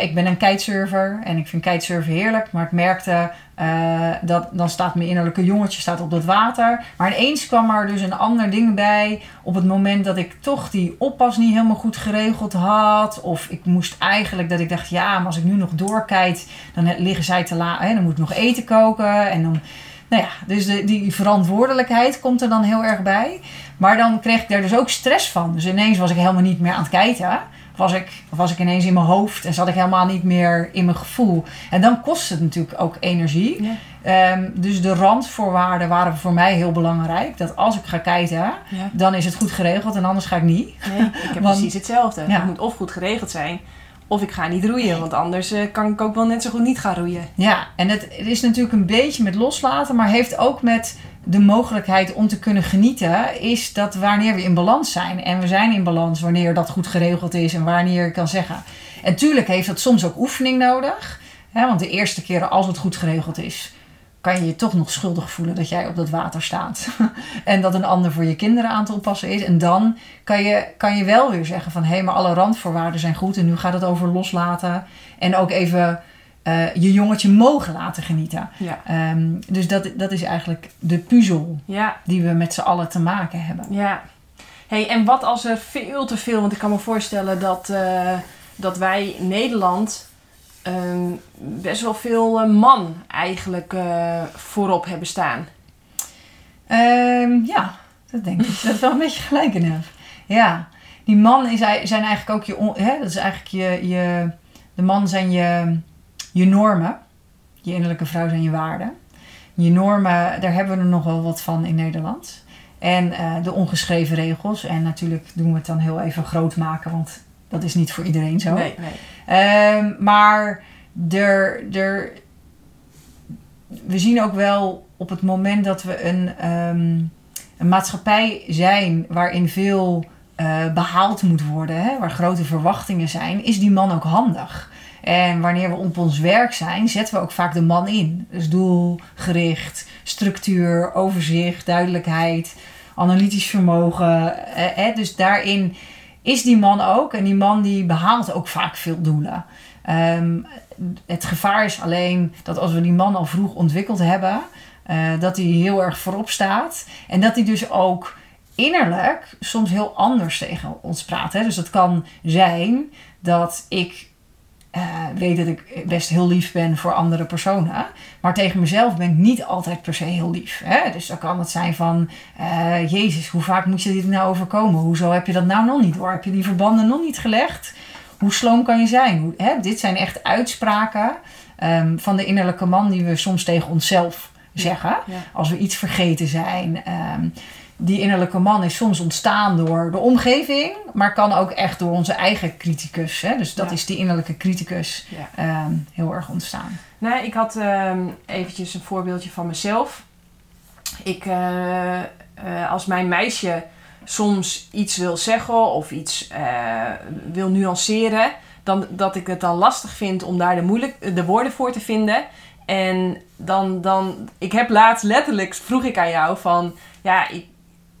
[SPEAKER 2] Ik ben een kitesurfer en ik vind kitesurfen heerlijk. Maar ik merkte Eh, dan staat mijn innerlijke jongetje staat op dat water. Maar ineens kwam er dus een ander ding bij. Op het moment dat ik toch die oppas niet helemaal goed geregeld had. Of ik moest eigenlijk dat ik dacht, ja, maar als ik nu nog doorkijk, dan liggen zij te laat. Dan moet ik nog eten koken. En dan, nou ja, dus de, die verantwoordelijkheid komt er dan heel erg bij. Maar dan kreeg ik daar dus ook stress van. Dus ineens was ik helemaal niet meer aan het kijken was ik, was ik ineens in mijn hoofd en zat ik helemaal niet meer in mijn gevoel. En dan kost het natuurlijk ook energie. Ja. Ehm, dus de randvoorwaarden waren voor mij heel belangrijk. Dat als ik ga kijken, dan is het goed geregeld en anders ga ik niet.
[SPEAKER 1] Nee, ik heb precies hetzelfde. Het moet of goed geregeld zijn, of ik ga niet roeien. Want anders eh, kan ik ook wel net zo goed niet gaan roeien.
[SPEAKER 2] Ja, en het, het is natuurlijk een beetje met loslaten, maar heeft ook met de mogelijkheid om te kunnen genieten, is dat wanneer we in balans zijn. En we zijn in balans wanneer dat goed geregeld is en wanneer je kan zeggen. En tuurlijk heeft dat soms ook oefening nodig. Hè, want de eerste keren als het goed geregeld is, kan je je toch nog schuldig voelen dat jij op dat water staat. en dat een ander voor je kinderen aan te oppassen is. En dan kan je, kan je wel weer zeggen van hé, hey, maar alle randvoorwaarden zijn goed. En nu gaat het over loslaten. En ook even uh, je jongetje mogen laten genieten. Ja. Ehm, dus dat, dat is eigenlijk de puzzel ja. die we met z'n allen te maken hebben.
[SPEAKER 1] Ja. Hey, en wat als er veel te veel, want ik kan me voorstellen dat, uh, dat wij in Nederland ehm, best wel veel uh, man eigenlijk voorop hebben staan.
[SPEAKER 2] Um, ja, dat denk ik. dat is wel een beetje gelijk in heb. Ja, die man is, zijn eigenlijk ook je, hè, dat is eigenlijk je, je, de man zijn je je normen. Je innerlijke vrouw zijn je waarden. Je normen, daar hebben we er nog wel wat van in Nederland. En uh, de ongeschreven regels. En natuurlijk doen we het dan heel even groot maken, want dat is niet voor iedereen zo. Nee, nee. Um, maar er, er, we zien ook wel op het moment dat we een, um, een maatschappij zijn waarin veel uh, behaald moet worden, hè, waar grote verwachtingen zijn, is die man ook handig. En wanneer we op ons werk zijn, zetten we ook vaak de man in. Dus doelgericht, structuur, overzicht, duidelijkheid, analytisch vermogen. Eh, eh, dus daarin is die man ook. En die man die behaalt ook vaak veel doelen. Ehm, het gevaar is alleen dat als we die man al vroeg ontwikkeld hebben, uh, dat hij heel erg voorop staat. En dat hij dus ook innerlijk soms heel anders tegen ons praat. Hè? Dus het kan zijn dat ik uh, weet dat ik best heel lief ben voor andere personen. Maar tegen mezelf ben ik niet altijd per se heel lief. Hè? Dus dan kan het zijn van... Uh, Jezus, hoe vaak moet je dit nou overkomen? Hoezo heb je dat nou nog niet door? Heb je die verbanden nog niet gelegd? Hoe sloom kan je zijn? Hoe, hè? Dit zijn echt uitspraken um, van de innerlijke man... die we soms tegen onszelf zeggen. Als we iets vergeten zijn... Um, die innerlijke man is soms ontstaan door de omgeving, maar kan ook echt door onze eigen criticus. Hè? Dus dat is die innerlijke criticus ehm, heel erg ontstaan.
[SPEAKER 1] Nou, ik had um, eventjes een voorbeeldje van mezelf. Ik, uh, uh, als mijn meisje soms iets wil zeggen of iets uh, wil nuanceren, dan, dat ik het dan lastig vind om daar de, moeilijk, de woorden voor te vinden. En dan, dan, ik heb laatst letterlijk, vroeg ik aan jou van, ja, ik,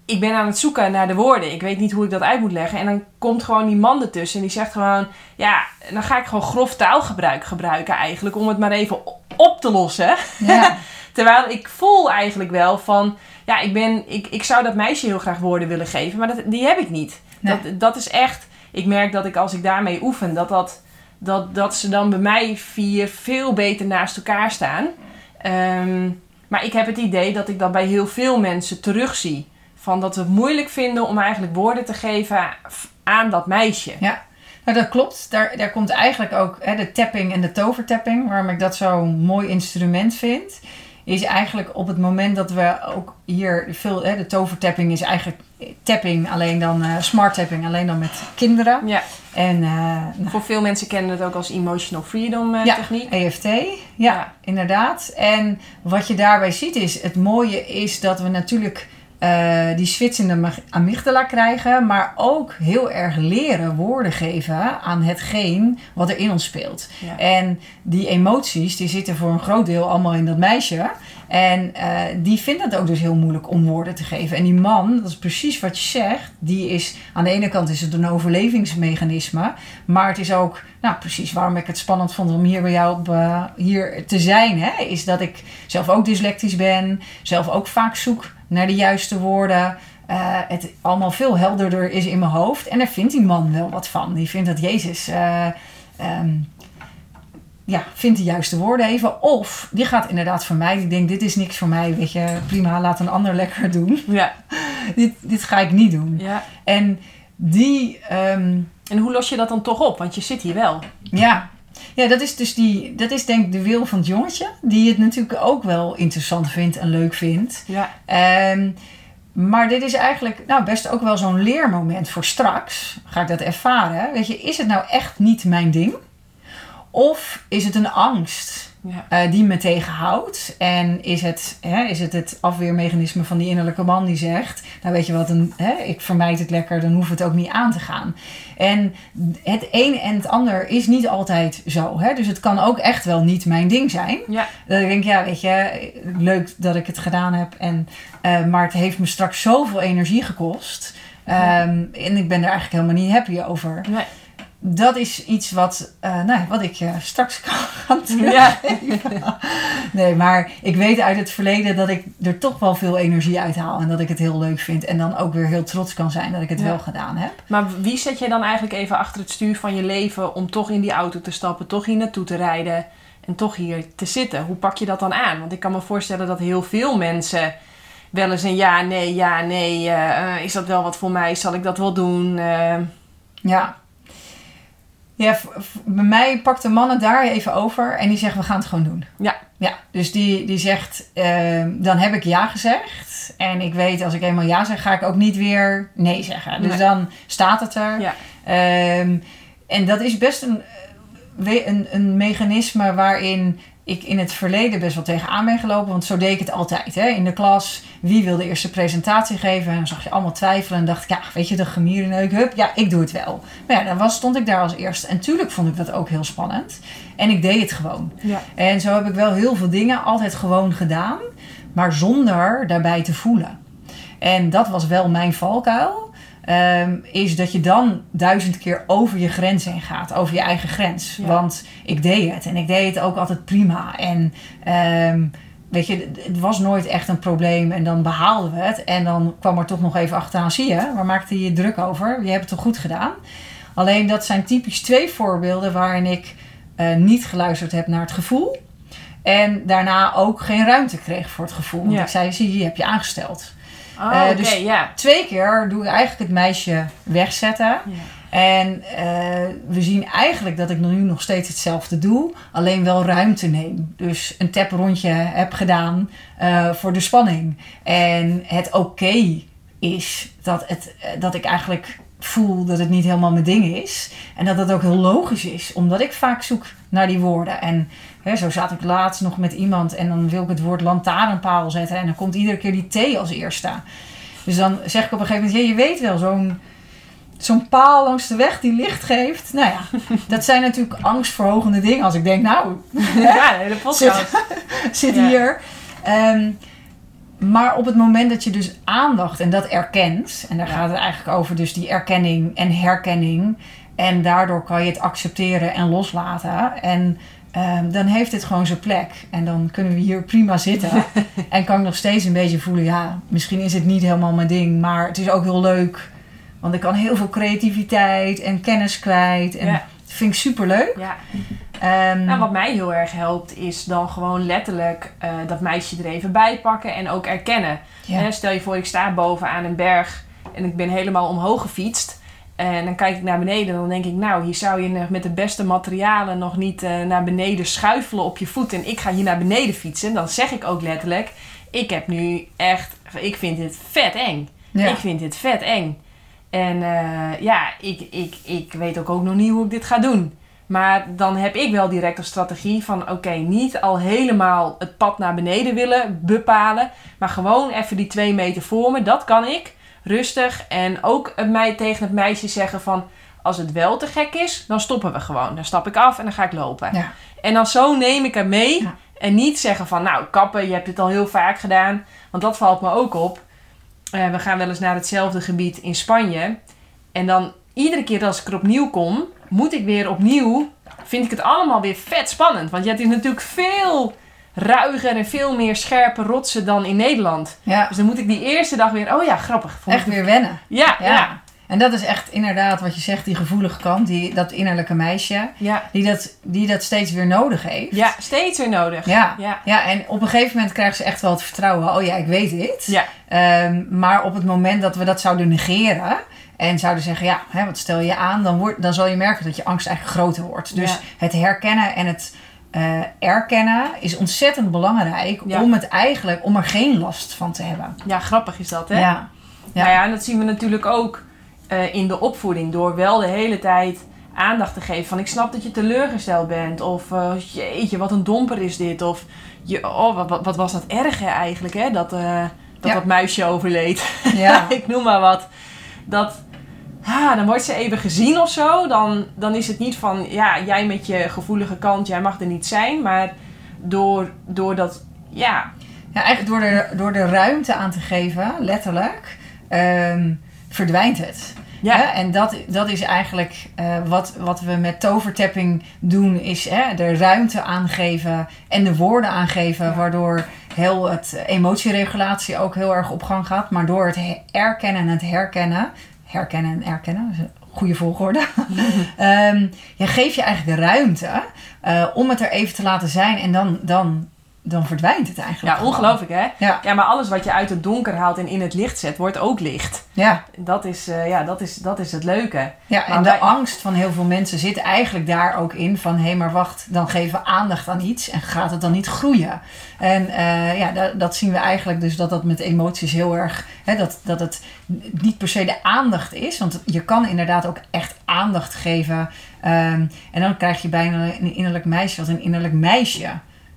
[SPEAKER 1] ik ben aan het zoeken naar de woorden. Ik weet niet hoe ik dat uit moet leggen. En dan komt gewoon die man ertussen en die zegt gewoon... Ja, dan ga ik gewoon grof taalgebruik gebruiken eigenlijk om het maar even op te lossen. Ja. Terwijl ik voel eigenlijk wel van... Ja, ik, ben, ik, ik zou dat meisje heel graag woorden willen geven, maar dat, die heb ik niet. Dat, dat is echt... Ik merk dat ik als ik daarmee oefen, dat, dat, dat, dat ze dan bij mij vier veel beter naast elkaar staan. Ehm, maar ik heb het idee dat ik dat bij heel veel mensen terugzie. Van dat we het moeilijk vinden om eigenlijk woorden te geven aan dat meisje.
[SPEAKER 2] Ja, nou, dat klopt. Daar, daar komt eigenlijk ook hè, de tapping en de tovertapping, waarom ik dat zo'n mooi instrument vind. Is eigenlijk op het moment dat we ook hier veel, hè, de tovertapping is eigenlijk tapping, alleen dan uh, smart tapping, alleen dan met kinderen. Ja.
[SPEAKER 1] En, uh, nou, Voor veel mensen kennen het ook als emotional freedom uh, ja, techniek.
[SPEAKER 2] EFT, ja, ja, inderdaad. En wat je daarbij ziet is, het mooie is dat we natuurlijk eh, die switch in de mag- amygdala krijgen, maar ook heel erg leren woorden geven aan hetgeen wat er in ons speelt.
[SPEAKER 1] Ja.
[SPEAKER 2] En die emoties, die zitten voor een groot deel allemaal in dat meisje. En eh, die vindt het ook dus heel moeilijk om woorden te geven. En die man, dat is precies wat je zegt, die is aan de ene kant is het een overlevingsmechanisme, maar het is ook, nou precies waarom ik het spannend vond om hier bij jou op, eh, hier te zijn, hè, is dat ik zelf ook dyslectisch ben, zelf ook vaak zoek naar de juiste woorden. eh, het allemaal veel helderder is in mijn hoofd. En daar vindt die man wel wat van. Die vindt dat Jezus eh, ehm, ja, vindt de juiste woorden even. Of die gaat inderdaad voor mij. Die denkt, dit is niks voor mij. Weet je, prima, laat een ander lekker doen.
[SPEAKER 1] Ja.
[SPEAKER 2] dit, dit ga ik niet doen.
[SPEAKER 1] ja.
[SPEAKER 2] En die, ehm,
[SPEAKER 1] En hoe los je dat dan toch op? Want je zit hier wel.
[SPEAKER 2] ja. Ja, dat is dus die, dat is denk ik de wil van het jongetje. Die het natuurlijk ook wel interessant vindt en leuk vindt.
[SPEAKER 1] Ja.
[SPEAKER 2] Ehm, maar dit is eigenlijk nou, best ook wel zo'n leermoment voor straks. Ga ik dat ervaren? Weet je, is het nou echt niet mijn ding? Of is het een angst
[SPEAKER 1] Ja.
[SPEAKER 2] eh, die me tegenhoudt? En is het, hè, is het het afweermechanisme van die innerlijke man die zegt... Nou weet je wat, een, hè, ik vermijd het lekker, dan hoef het ook niet aan te gaan. En het een en het ander is niet altijd zo. Hè? Dus het kan ook echt wel niet mijn ding zijn.
[SPEAKER 1] Ja.
[SPEAKER 2] Dat ik denk, ja, weet je, leuk dat ik het gedaan heb. En, eh, maar het heeft me straks zoveel energie gekost. Ehm, en ik ben er eigenlijk helemaal niet happy over.
[SPEAKER 1] Nee.
[SPEAKER 2] Dat is iets wat, eh, nou, wat ik eh, straks kan gaan teruggeven.
[SPEAKER 1] Ja.
[SPEAKER 2] Nee, maar ik weet uit het verleden dat ik er toch wel veel energie uithaal. En dat ik het heel leuk vind. En dan ook weer heel trots kan zijn dat ik het
[SPEAKER 1] Ja.
[SPEAKER 2] wel gedaan heb.
[SPEAKER 1] Maar wie zet jij dan eigenlijk even achter het stuur van je leven om toch in die auto te stappen, toch hier naartoe te rijden en toch hier te zitten? Hoe pak je dat dan aan? Want ik kan me voorstellen dat heel veel mensen wel eens een ja, nee, ja, nee, eh, is dat wel wat voor mij? Zal ik dat wel doen?
[SPEAKER 2] Ja. Ja, bij mij pakt de man het daar even over en die zegt, we gaan het gewoon doen.
[SPEAKER 1] Ja.
[SPEAKER 2] Ja, dus die, die zegt, ehm, dan heb ik ja gezegd. En ik weet, als ik eenmaal ja zeg, ga ik ook niet weer nee zeggen. Dus
[SPEAKER 1] Nee.
[SPEAKER 2] dan staat het er.
[SPEAKER 1] Ja.
[SPEAKER 2] Ehm, en dat is best een, eh, een, een mechanisme waarin ik in het verleden best wel tegenaan ben gelopen. Want zo deed ik het altijd. Hè? In de klas, wie wil de eerste presentatie geven? En dan zag je allemaal twijfelen. En dacht ik, ja, weet je, de gemierenneuk, hup, ja, ik doe het wel. Maar ja, dan was, stond ik daar als eerste. En tuurlijk vond ik dat ook heel spannend. En ik deed het gewoon.
[SPEAKER 1] ja.
[SPEAKER 2] En zo heb ik wel heel veel dingen altijd gewoon gedaan. Maar zonder daarbij te voelen. En dat was wel mijn valkuil. Ehm, is dat je dan duizend keer over je grens heen gaat. Over je eigen grens.
[SPEAKER 1] Ja.
[SPEAKER 2] Want ik deed het. En ik deed het ook altijd prima. En ehm, weet je, het was nooit echt een probleem. En dan behaalden we het. En dan kwam er toch nog even achteraan. Zie je, waar maakte je je druk over? Je hebt het toch goed gedaan? Alleen dat zijn typisch twee voorbeelden waarin ik eh, niet geluisterd heb naar het gevoel. En daarna ook geen ruimte kreeg voor het gevoel. Want
[SPEAKER 1] Ja.
[SPEAKER 2] ik zei, zie je, je hebt je aangesteld.
[SPEAKER 1] Oh,
[SPEAKER 2] Eh, dus-. Twee keer doe ik eigenlijk het meisje wegzetten. En eh, we zien eigenlijk dat ik nu nog steeds hetzelfde doe. Alleen wel ruimte neem. Dus een taprondje heb gedaan eh, voor de spanning. En het oké is dat, het, dat ik eigenlijk voel dat het niet helemaal mijn ding is. En dat dat ook heel logisch is. Omdat ik vaak zoek naar die woorden. En hè, zo zat ik laatst nog met iemand. En dan wil ik het woord lantaarnpaal zetten. En dan komt iedere keer die T als eerste. Dus dan zeg ik op een gegeven moment... Ja, je weet wel, zo'n zo'n paal langs de weg die licht geeft. Nou ja, dat zijn natuurlijk angstverhogende dingen. Als ik denk, nou,
[SPEAKER 1] Ja, de podcast.
[SPEAKER 2] zit
[SPEAKER 1] Ja.
[SPEAKER 2] hier. Ehm, maar op het moment dat je dus aandacht en dat erkent, en daar gaat het eigenlijk over, dus die erkenning en herkenning, en daardoor kan je het accepteren en loslaten. En ehm, dan heeft het gewoon zijn plek. En dan kunnen we hier prima zitten. en kan ik nog steeds een beetje voelen, ja, misschien is het niet helemaal mijn ding, maar het is ook heel leuk. Want ik kan heel veel creativiteit en kennis kwijt. En
[SPEAKER 1] Ja.
[SPEAKER 2] dat vind ik super leuk.
[SPEAKER 1] Ja. Nou, wat mij heel erg helpt, is dan gewoon letterlijk eh, dat meisje er even bij pakken en ook erkennen.
[SPEAKER 2] ja.
[SPEAKER 1] Stel je voor, ik sta boven aan een berg en ik ben helemaal omhoog gefietst. En dan kijk ik naar beneden en dan denk ik, nou, hier zou je met de beste materialen nog niet eh, naar beneden schuifelen op je voet. En ik ga hier naar beneden fietsen. Dan zeg ik ook letterlijk, ik heb nu echt, ik vind dit vet eng.
[SPEAKER 2] Ja.
[SPEAKER 1] Ik vind dit vet eng. En eh, ja, ik, ik, ik weet ook, ook nog niet hoe ik dit ga doen. Maar dan heb ik wel direct een strategie van oké, niet al helemaal het pad naar beneden willen bepalen. Maar gewoon even die twee meter voor me, dat kan ik. Rustig. En ook het mij tegen het meisje zeggen van als het wel te gek is, dan stoppen we gewoon. Dan stap ik af en dan ga ik lopen.
[SPEAKER 2] Ja.
[SPEAKER 1] En dan zo neem ik hem mee.
[SPEAKER 2] Ja.
[SPEAKER 1] En niet zeggen van nou kappen, je hebt dit al heel vaak gedaan. Want dat valt me ook op. Eh, we gaan wel eens naar hetzelfde gebied in Spanje. En dan iedere keer als ik er opnieuw kom, moet ik weer opnieuw. Vind ik het allemaal weer vet spannend. Want je hebt hier natuurlijk veel ruiger en veel meer scherpe rotsen dan in Nederland.
[SPEAKER 2] Ja,
[SPEAKER 1] Dus dan moet ik die eerste dag weer. Oh ja, grappig. Vond
[SPEAKER 2] echt weer wennen.
[SPEAKER 1] Ja, ja,
[SPEAKER 2] Ja.
[SPEAKER 1] ja.
[SPEAKER 2] En dat is echt inderdaad wat je zegt, die gevoelige kant, die, dat innerlijke meisje,
[SPEAKER 1] Ja,
[SPEAKER 2] die dat, die dat steeds weer nodig heeft.
[SPEAKER 1] steeds weer nodig.
[SPEAKER 2] Ja.
[SPEAKER 1] ja.
[SPEAKER 2] Ja, en op een gegeven moment krijgt ze echt wel het vertrouwen. Oh ja, ik weet dit.
[SPEAKER 1] Ja.
[SPEAKER 2] Ehm, maar op het moment dat we dat zouden negeren en zouden zeggen, ja, hè, wat stel je aan, dan, wordt, dan zal je merken dat je angst eigenlijk groter wordt. Dus
[SPEAKER 1] Ja.
[SPEAKER 2] het herkennen en het eh, erkennen is ontzettend belangrijk
[SPEAKER 1] Ja.
[SPEAKER 2] om het eigenlijk, om er geen last van te hebben.
[SPEAKER 1] Ja, grappig is dat, hè?
[SPEAKER 2] Ja. Ja.
[SPEAKER 1] Nou ja, en dat zien we natuurlijk ook eh, in de opvoeding. Door wel de hele tijd aandacht te geven van... ik snap dat je teleurgesteld bent. Of eh, jeetje, wat een domper is dit. Of je, oh, wat, wat, wat was dat erg hè, eigenlijk, hè? Dat, dat dat muisje overleed.
[SPEAKER 2] Ja.
[SPEAKER 1] ik noem maar wat. Dat... Ah, dan wordt ze even gezien of zo. Dan, dan is het niet van... Ja, jij met je gevoelige kant, jij mag er niet zijn. Maar door, door dat... Ja,
[SPEAKER 2] Ja, eigenlijk door er, door er ruimte aan te geven, letterlijk, ehm, verdwijnt het.
[SPEAKER 1] ja,
[SPEAKER 2] Hè? En dat, dat is eigenlijk eh, wat, wat we met tovertapping doen, is hè, de ruimte aangeven en de woorden aangeven,
[SPEAKER 1] Ja.
[SPEAKER 2] waardoor heel het emotieregulatie ook heel erg op gang gaat. Maar door het he- erkennen en het herkennen, herkennen en erkennen, dat is een goede volgorde, Ehm ja, geef je eigenlijk de ruimte eh, om het er even te laten zijn en dan, dan, dan verdwijnt het eigenlijk.
[SPEAKER 1] ja ongelooflijk hè?
[SPEAKER 2] Ja,
[SPEAKER 1] Ja, maar alles wat je uit het donker haalt en in het licht zet, wordt ook licht.
[SPEAKER 2] ja.
[SPEAKER 1] Dat is, eh, ja, dat is, dat is het leuke.
[SPEAKER 2] Ja,
[SPEAKER 1] Maar
[SPEAKER 2] en de
[SPEAKER 1] wij-
[SPEAKER 2] angst van heel veel mensen zit eigenlijk daar ook in van... hé, maar wacht, dan geven we aandacht aan iets en gaat het dan niet groeien? En eh, ja, dat, dat zien we eigenlijk dus dat dat met emoties heel erg... Hè, dat, dat het niet per se de aandacht is. Want je kan inderdaad ook echt aandacht geven. Ehm, en dan krijg je bijna een innerlijk meisje wat een innerlijk meisje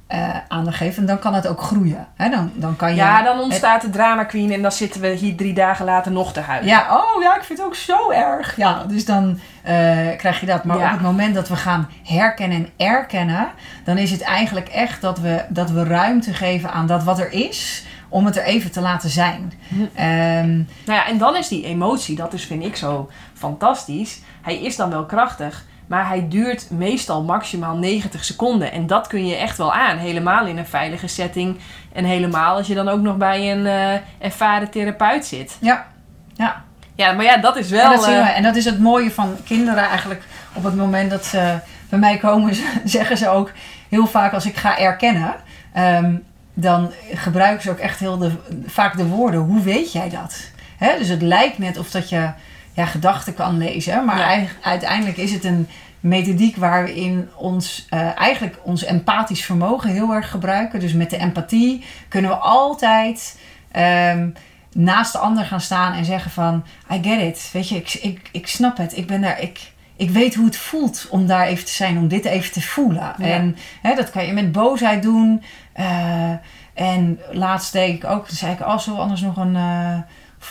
[SPEAKER 2] eh, aandacht geeft. En dan kan het ook groeien. Hè, dan, dan kan je...
[SPEAKER 1] Ja, dan ontstaat de drama queen en dan zitten we hier drie dagen later nog te huilen.
[SPEAKER 2] Ja, oh ja, ik vind het ook zo erg. Ja, dus dan eh, krijg je dat. Maar
[SPEAKER 1] Ja.
[SPEAKER 2] op het moment dat we gaan herkennen en erkennen, dan is het eigenlijk echt dat we, dat we ruimte geven aan dat wat er is, om het er even te laten zijn.
[SPEAKER 1] Hm.
[SPEAKER 2] Ehm,
[SPEAKER 1] Nou ja, en dan is die emotie, dat is vind ik zo fantastisch. Hij is dan wel krachtig, maar hij duurt meestal maximaal 90 seconden. En dat kun je echt wel aan, helemaal in een veilige setting. En helemaal als je dan ook nog bij een eh, ervaren therapeut zit.
[SPEAKER 2] ja, ja.
[SPEAKER 1] Ja, maar ja, dat is wel...
[SPEAKER 2] en, dat
[SPEAKER 1] eh,
[SPEAKER 2] en dat is het mooie van kinderen eigenlijk. Op het moment dat ze bij mij komen, zeggen ze ook heel vaak als ik ga erkennen. ehm, dan gebruiken ze ook echt heel de, vaak de woorden. Hoe weet jij dat? Dus het lijkt net of dat je ja, gedachten kan lezen. Maar
[SPEAKER 1] Ja.
[SPEAKER 2] uiteindelijk is het een methodiek waar we in ons, eh, eigenlijk ons empathisch vermogen heel erg gebruiken. Dus met de empathie kunnen we altijd ehm, naast de ander gaan staan en zeggen van... I get it, weet je, ik, ik, ik snap het. Ik ben daar, ik, ik weet hoe het voelt om daar even te zijn, om dit even te voelen.
[SPEAKER 1] Ja.
[SPEAKER 2] En hè, dat kan je met boosheid doen. Eh, en laatst deed ik ook, toen zei ik, oh, zullen we anders nog een... eh,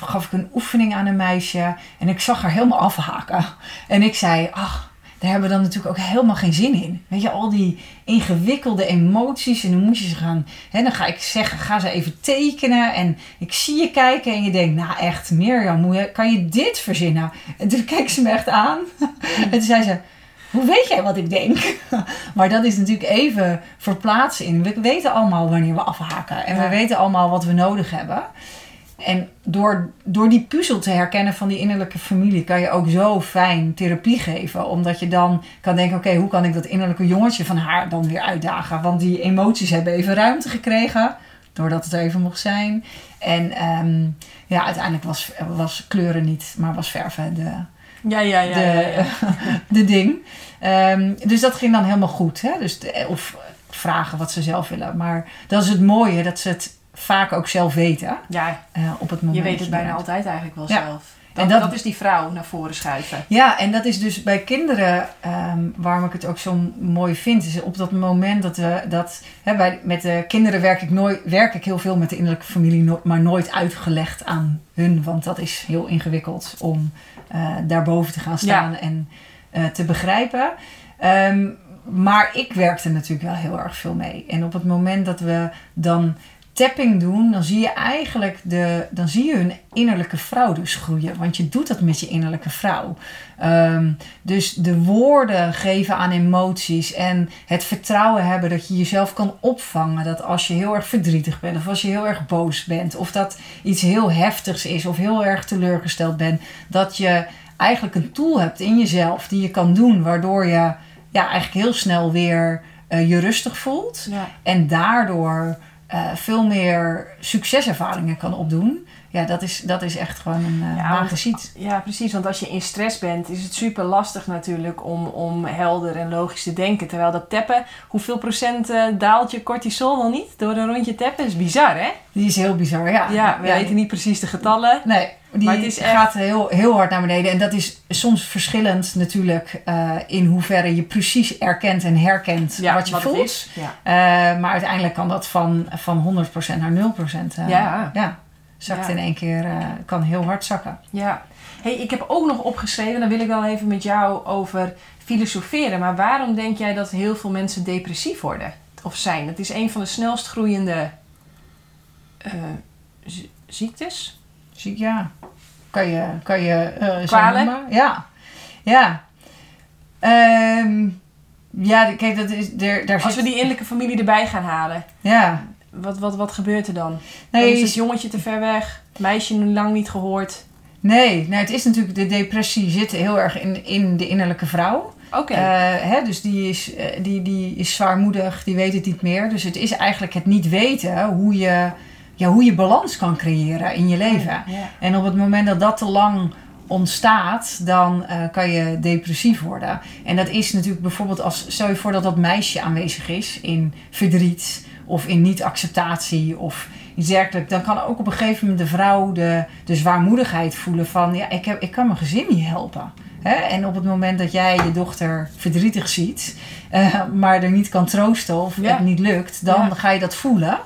[SPEAKER 2] gaf ik een oefening aan een meisje en ik zag haar helemaal afhaken. En ik zei, ach, daar hebben we dan natuurlijk ook helemaal geen zin in. Weet je, al die ingewikkelde emoties en dan moet je ze gaan... Hè, dan ga ik zeggen, ga ze even tekenen en ik zie je kijken en je denkt, nou echt, Mirjam, kan je dit verzinnen? En toen keek ze me echt aan en toen zei ze, hoe weet jij wat ik denk? Maar dat is natuurlijk even verplaatsen in. We weten allemaal wanneer we afhaken. En
[SPEAKER 1] Ja.
[SPEAKER 2] we weten allemaal wat we nodig hebben. En door, door die puzzel te herkennen van die innerlijke familie... kan je ook zo fijn therapie geven. Omdat je dan kan denken... oké, hoe kan ik dat innerlijke jongetje van haar dan weer uitdagen? Want die emoties hebben even ruimte gekregen... doordat het er even mocht zijn. En ehm, ja, uiteindelijk was, was kleuren niet... maar was verven de,
[SPEAKER 1] ja, ja, ja.
[SPEAKER 2] de,
[SPEAKER 1] ja, ja.
[SPEAKER 2] de ding. Ehm, dus dat ging dan helemaal goed. Hè? Dus de- of vragen wat ze zelf willen. Maar dat is het mooie, dat ze het vaak ook zelf weten.
[SPEAKER 1] Ja,
[SPEAKER 2] eh, op het moment
[SPEAKER 1] je weet het bijna altijd eigenlijk wel
[SPEAKER 2] Ja.
[SPEAKER 1] zelf. Dat, dat, is die vrouw naar voren schuiven.
[SPEAKER 2] Ja, en dat is dus bij kinderen, ehm, waarom ik het ook zo mooi vind, is op dat moment dat we dat. Hè, bij, met de kinderen werk ik, nooit, werk ik heel veel met de innerlijke familie, maar nooit uitgelegd aan hun, want dat is heel ingewikkeld om uh, daarboven te gaan staan en uh, te begrijpen. Um, maar ik werkte natuurlijk wel heel erg veel mee. En op het moment dat we dan tapping doen, dan zie je eigenlijk de, dan zie je hun innerlijke vrouw dus groeien. Want je doet dat met je innerlijke vrouw. Ehm, dus de woorden geven aan emoties en het vertrouwen hebben dat je jezelf kan opvangen. Dat als je heel erg verdrietig bent of als je heel erg boos bent of dat iets heel heftigs is of heel erg teleurgesteld bent, dat je eigenlijk een tool hebt in jezelf die je kan doen waardoor je ja, eigenlijk heel snel weer uh, je rustig voelt. Ja. En daardoor uh, veel meer succeservaringen kan opdoen. Ja, dat is, dat is echt gewoon een uh, ja,
[SPEAKER 1] Ja, precies. Want als je in stress bent, is het super lastig natuurlijk om, om helder en logisch te denken. Terwijl dat tappen, hoeveel procent uh, daalt je cortisol wel niet door een rondje tappen? Dat is bizar, hè?
[SPEAKER 2] Die is heel bizar, ja.
[SPEAKER 1] Ja, we weten niet precies de getallen.
[SPEAKER 2] Nee, die maar het is gaat heel, heel hard naar beneden. En dat is soms verschillend natuurlijk uh, in hoeverre je precies erkent en herkent wat je voelt. Ja. Maar uiteindelijk kan dat van, van 100% naar 0%. Uh, ja. ja. Zakt in één keer, uh, kan heel hard zakken.
[SPEAKER 1] Ja. Hey, ik heb ook nog opgeschreven, daar wil ik wel even met jou over filosoferen. Maar waarom denk jij dat heel veel mensen depressief worden? Of zijn? Het is een van de snelst groeiende ziektes.
[SPEAKER 2] Ziek, ja kan je, kan je uh, zo noemen. Ja. Ja. Um, ja, kijk, dat is... Er, daar
[SPEAKER 1] Als we die innerlijke familie erbij gaan halen.
[SPEAKER 2] Ja.
[SPEAKER 1] Wat, wat, wat gebeurt er dan? Nee, dan is het jongetje te ver weg. Meisje lang niet gehoord.
[SPEAKER 2] Nee, nou, het is natuurlijk... De depressie zit heel erg in, in de innerlijke vrouw.
[SPEAKER 1] Oké. Okay.
[SPEAKER 2] Uh, dus die is, uh, die, die is zwaarmoedig, die weet het niet meer. Dus het is eigenlijk het niet weten hoe je ja, hoe je balans kan creëren in je leven. En op het moment dat dat te lang ontstaat, dan uh, kan je depressief worden. En dat is natuurlijk bijvoorbeeld als, stel je voor dat dat meisje aanwezig is in verdriet of in niet-acceptatie of iets dergelijks. Dan kan ook op een gegeven moment de vrouw de, de zwaarmoedigheid voelen van, ja, ik, heb, ik kan mijn gezin niet helpen. En op het moment dat jij je dochter verdrietig ziet, uh, maar er niet kan troosten of het niet lukt, dan ga je dat voelen.